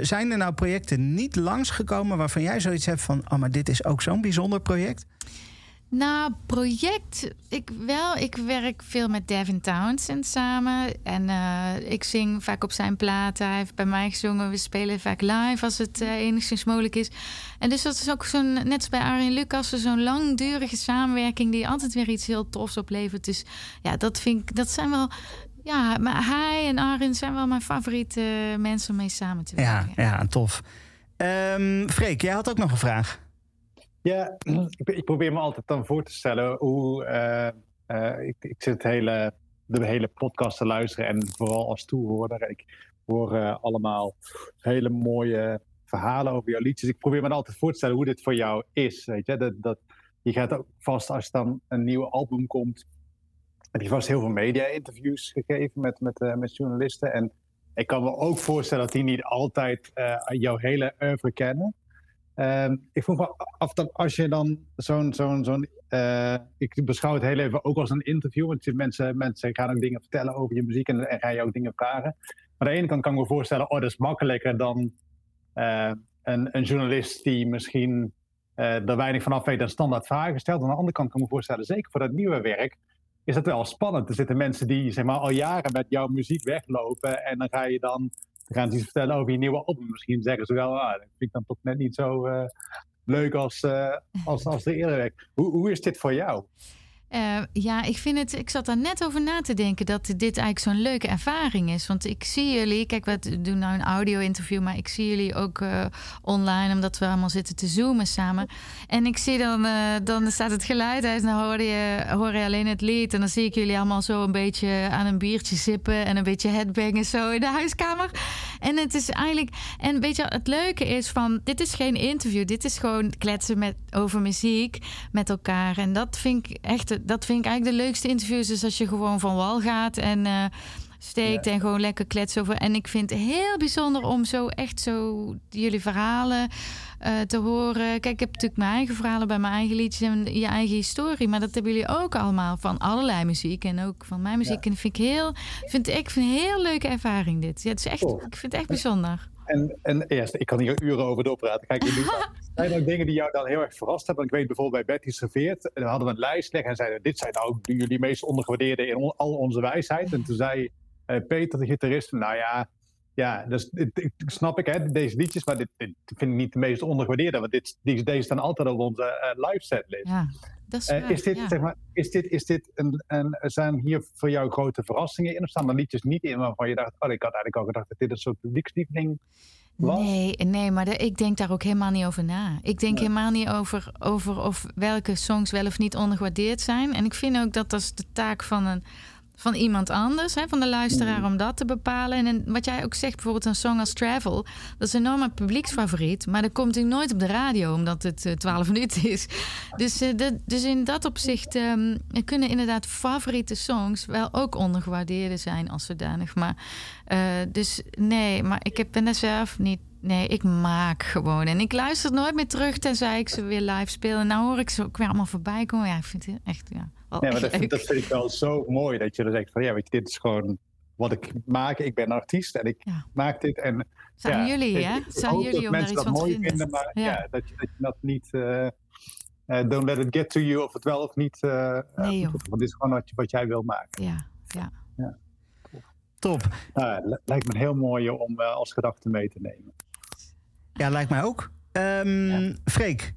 zijn er nou projecten niet langsgekomen waarvan jij zoiets hebt van: oh, maar dit is ook zo'n bijzonder project? Nou, project. Ik wel. Ik werk veel met Devin Townsend samen. En uh, ik zing vaak op zijn platen. Hij heeft bij mij gezongen. We spelen vaak live als het uh, enigszins mogelijk is. En dus dat is ook zo'n, net als bij Arjen Lucas, zo'n langdurige samenwerking die altijd weer iets heel tofs oplevert. Dus ja, dat vind ik, dat zijn wel. Ja, maar hij en Arjen zijn wel mijn favoriete mensen om mee samen te werken. Ja, ja tof. Um, Freek, jij had ook nog een vraag. Ja, ik, probeer me altijd dan voor te stellen hoe. Uh, uh, ik, ik, zit hele, de hele podcast te luisteren en vooral als toehoorder. Ik hoor uh, allemaal hele mooie verhalen over jouw liedjes. Ik probeer me altijd voor te stellen hoe dit voor jou is. Weet je? Dat, dat, je gaat ook vast als dan een nieuw album komt. Heb je vast heel veel media-interviews gegeven met, met, met journalisten. En ik kan me ook voorstellen dat die niet altijd jouw hele oeuvre kennen. Uh, ik vroeg me af dat als je dan zo'n. zo'n zo'n uh, ik beschouw het heel even ook als een interview. Want mensen, mensen gaan ook dingen vertellen over je muziek en, en ga je ook dingen vragen. Maar aan de ene kant kan ik me voorstellen, oh, dat is makkelijker dan uh, een, een, journalist die misschien uh, er weinig vanaf weet en standaard vragen stelt. Aan de andere kant kan ik me voorstellen, zeker voor dat nieuwe werk, is dat wel spannend. Er zitten mensen die zeg maar, al jaren met jouw muziek weglopen en dan ga je dan dan gaan ze iets vertellen over je nieuwe album. Misschien zeggen ze wel, ah, dat vind ik dan toch net niet zo uh, leuk als, uh, als, als de eerder werk. Hoe, hoe is dit voor jou? Uh, ja, ik vind het. Ik zat daar net over na te denken dat dit eigenlijk zo'n leuke ervaring is. Want ik zie jullie. Kijk, we doen nou een audio-interview, maar ik zie jullie ook uh, online, omdat we allemaal zitten te zoomen samen. En ik zie dan, uh, dan staat het geluid uit dan hoor je, hoor je alleen het lied. En dan zie ik jullie allemaal zo een beetje aan een biertje sippen en een beetje headbangen zo in de huiskamer. En het is eigenlijk. En weet je, het leuke is van: dit is geen interview, dit is gewoon kletsen met, over muziek met elkaar. En dat vind ik echt dat vind ik eigenlijk de leukste interviews. Dus als je gewoon van wal gaat en uh, steekt en gewoon lekker kletsen over. En ik vind het heel bijzonder om zo echt zo jullie verhalen uh, te horen. Kijk, ik heb natuurlijk mijn eigen verhalen bij mijn eigen liedjes en je eigen historie. Maar dat hebben jullie ook allemaal van allerlei muziek en ook van mijn muziek. Ja. En dat vind ik heel, vind ik vind een heel leuke ervaring dit. Ja, het is echt, ik vind het echt bijzonder. En, en eerst, ik kan hier uren over doorpraten. Kijk, zijn er ook dingen die jou dan heel erg verrast hebben? Ik weet bijvoorbeeld bij Betty Serveert, we hadden we een lijst liggen en zeiden: Dit zijn nou jullie meest ondergewaardeerde in on, al onze wijsheid. En toen zei uh, Peter, de gitarist, nou ja, ja, dus dit, snap ik, hè, deze liedjes, maar dit, dit, vind ik niet de meest ondergewaardeerde. Want dit, deze staan altijd op onze uh, live setlist. Ja, dat is, is dit, ja. zeg maar, is dit, is dit een, een, zijn hier voor jou grote verrassingen in? Of staan er liedjes niet in waarvan je dacht, oh, ik had eigenlijk al gedacht dat dit een soort publiekslieveling was? Nee, nee maar de, ik denk daar ook helemaal niet over na. Ik denk nee. helemaal niet over, over of welke songs wel of niet ondergewaardeerd zijn. En ik vind ook dat dat is de taak van een van iemand anders, hè, van de luisteraar, Mm. om dat te bepalen. En, en wat jij ook zegt, bijvoorbeeld een song als Travel, dat is een enorme publieksfavoriet, maar dat komt natuurlijk nooit op de radio, omdat het uh, 12 minuten is. Dus, uh, de, dus in dat opzicht um, kunnen inderdaad favoriete songs wel ook ondergewaardeerde zijn als zodanig. Maar uh, dus nee, maar ik heb, ben er zelf niet Nee, ik maak gewoon. En ik luister nooit meer terug tenzij ik ze weer live speel. En nou hoor ik ze ook weer allemaal voorbij komen. Ja, ik vind het echt, ja. Nee, maar dat vind, dat vind, ik wel zo mooi. Dat je dan zegt van, ja, weet je, dit is gewoon wat ik maak. Ik ben artiest en ik ja. maak dit. En, Zijn ja, jullie, hè? Zijn jullie om daar iets van te vinden. vinden maar ja. ja dat, je, dat, je, dat niet... Uh, uh, don't let it get to you of het wel of niet... Uh, nee, joh. Want dit is gewoon wat, wat jij wil maken. Ja, ja. ja. Top. Nou, lijkt me heel mooi om als gedachte mee te nemen. Ja, lijkt mij ook. Um, Freek,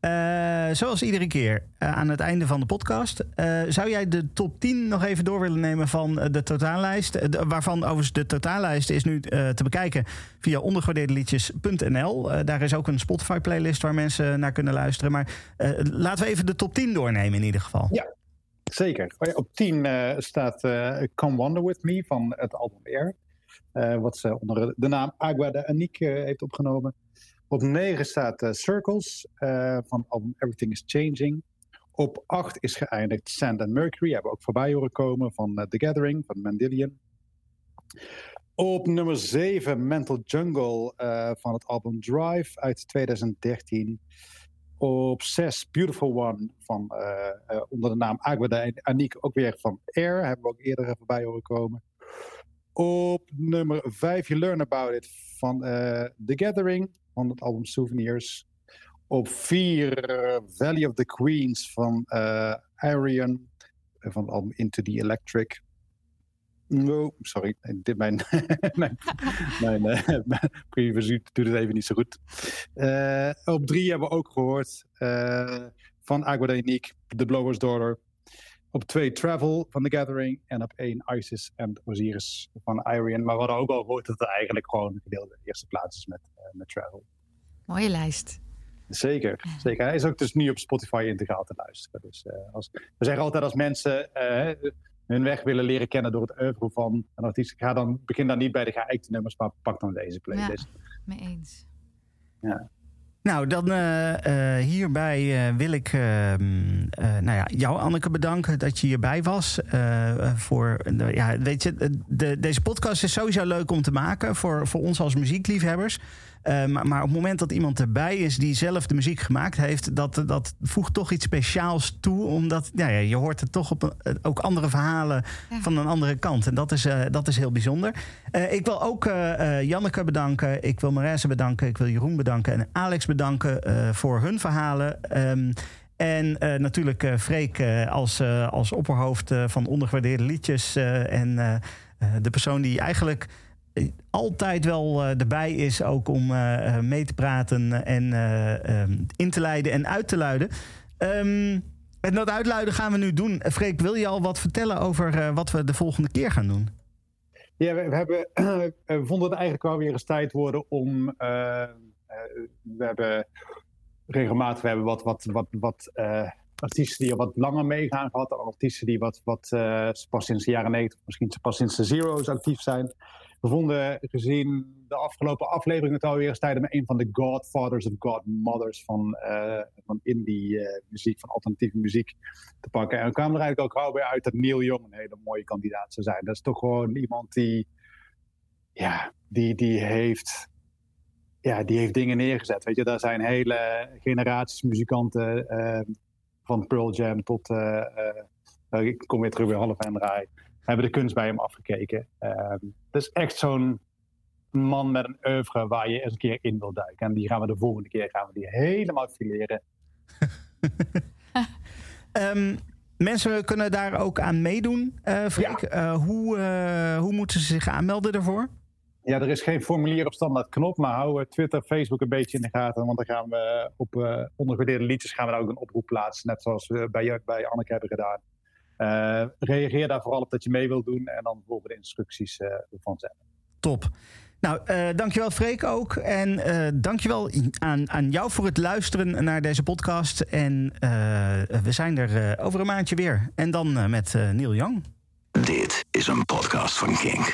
uh, zoals iedere keer uh, aan het einde van de podcast. Uh, zou jij de top 10 nog even door willen nemen van de totaallijst? waarvan overigens de totaallijst is nu te bekijken via ondergewaardeerdeliedjes.nl. daar is ook een Spotify-playlist waar mensen naar kunnen luisteren. Maar laten we even de top 10 doornemen in ieder geval. Ja, zeker. Oh op 10 staat Come Wonder With Me van het album Air. wat ze onder de naam Agua de Aniek heeft opgenomen. Op 9 staat uh, Circles uh, van album Everything is Changing. Op 8 is geëindigd Sand and Mercury. Hebben we ook voorbij horen komen van uh, The Gathering van Mandillion. Op nummer 7 Mental Jungle van het album Drive uit 2013. Op 6 Beautiful One van, onder de naam Agua en Aniek ook weer van Air. Hebben we ook eerder voorbij horen komen. Op nummer 5 You Learn About It van The Gathering van het album Souvenirs. Op vier uh, Valley of the Queens van uh, Arian van het album Into the Electric. Oh, sorry, dit mijn, mijn, mijn, mijn doet het even niet zo goed. Op drie hebben we ook gehoord van Agua The Blower's Daughter. Op twee Travel van The Gathering. En op één Isis en Osiris van Irian. Maar we hadden ook al gehoord dat het eigenlijk gewoon een gedeelde eerste plaats is met, uh, met Travel. Mooie lijst. Zeker, zeker. Hij is ook dus nu op Spotify integraal te luisteren. Dus, uh, als, we zeggen altijd als mensen uh, hun weg willen leren kennen door het oeuvre van een artiest, ga dan, begin dan niet bij de geëikte nummers, maar pak dan deze playlist. Ja, mee eens. Ja. Nou, dan uh, hierbij uh, wil ik ehm, nou ja, jou, Anneke, bedanken dat je hierbij was. voor, ja, weet je, de, deze podcast is sowieso leuk om te maken voor, voor ons als muziekliefhebbers. Maar, maar, op het moment dat iemand erbij is die zelf de muziek gemaakt heeft, dat, dat voegt toch iets speciaals toe. Omdat ja, ja je hoort het toch op ook andere verhalen ja. van een andere kant. En dat is, dat is heel bijzonder. ik wil ook Janneke bedanken. Ik wil Marese bedanken. Ik wil Jeroen bedanken. En Alex bedanken uh, voor hun verhalen. Um, en uh, natuurlijk uh, Freek als, als opperhoofd van ondergewaardeerde liedjes. en de persoon die eigenlijk altijd wel erbij is, ook om mee te praten en um, in te leiden en uit te luiden. Um, en dat uitluiden gaan we nu doen. Freek, wil je al wat vertellen over wat we de volgende keer gaan doen? Ja, we, hebben, we vonden het eigenlijk wel weer eens tijd worden om we hebben regelmatig we hebben wat, wat, wat, wat artiesten die er wat langer meegaan gehad. Artiesten die wat, wat pas sinds de jaren 90, misschien pas sinds de Zero's actief zijn. Vonden gezien de afgelopen aflevering het alweer eens tijd om een van de godfathers of godmothers van, uh, van indie muziek, van alternatieve muziek te pakken. En we kwamen er eigenlijk ook gauw weer uit dat Neil Young een hele mooie kandidaat zou zijn. Dat is toch gewoon iemand die, ja, die, die heeft ja, die heeft dingen neergezet. Weet je, daar zijn hele generaties muzikanten uh, van Pearl Jam tot, ik kom weer terug bij half en draai, hebben de kunst bij hem afgekeken. Ehm, het is echt zo'n man met een oeuvre waar je eens een keer in wil duiken. En die gaan we de volgende keer gaan we die helemaal fileren. um, mensen kunnen daar ook aan meedoen, Freek. Ja. hoe, hoe moeten ze zich aanmelden daarvoor? Ja, er is geen formulier op standaard knop, maar hou Twitter, Facebook een beetje in de gaten. Want dan gaan we op uh, ondergewaardeerde liedjes gaan we daar ook een oproep plaatsen. Net zoals we bij, bij Anneke hebben gedaan. Uh, reageer daar vooral op dat je mee wilt doen en dan volgen de instructies uh, ervan zetten. Top. Nou, uh, dankjewel Freek ook. En uh, dankjewel aan, aan jou voor het luisteren naar deze podcast. En we zijn er over een maandje weer. En dan met Neil Young. Dit is een podcast van King.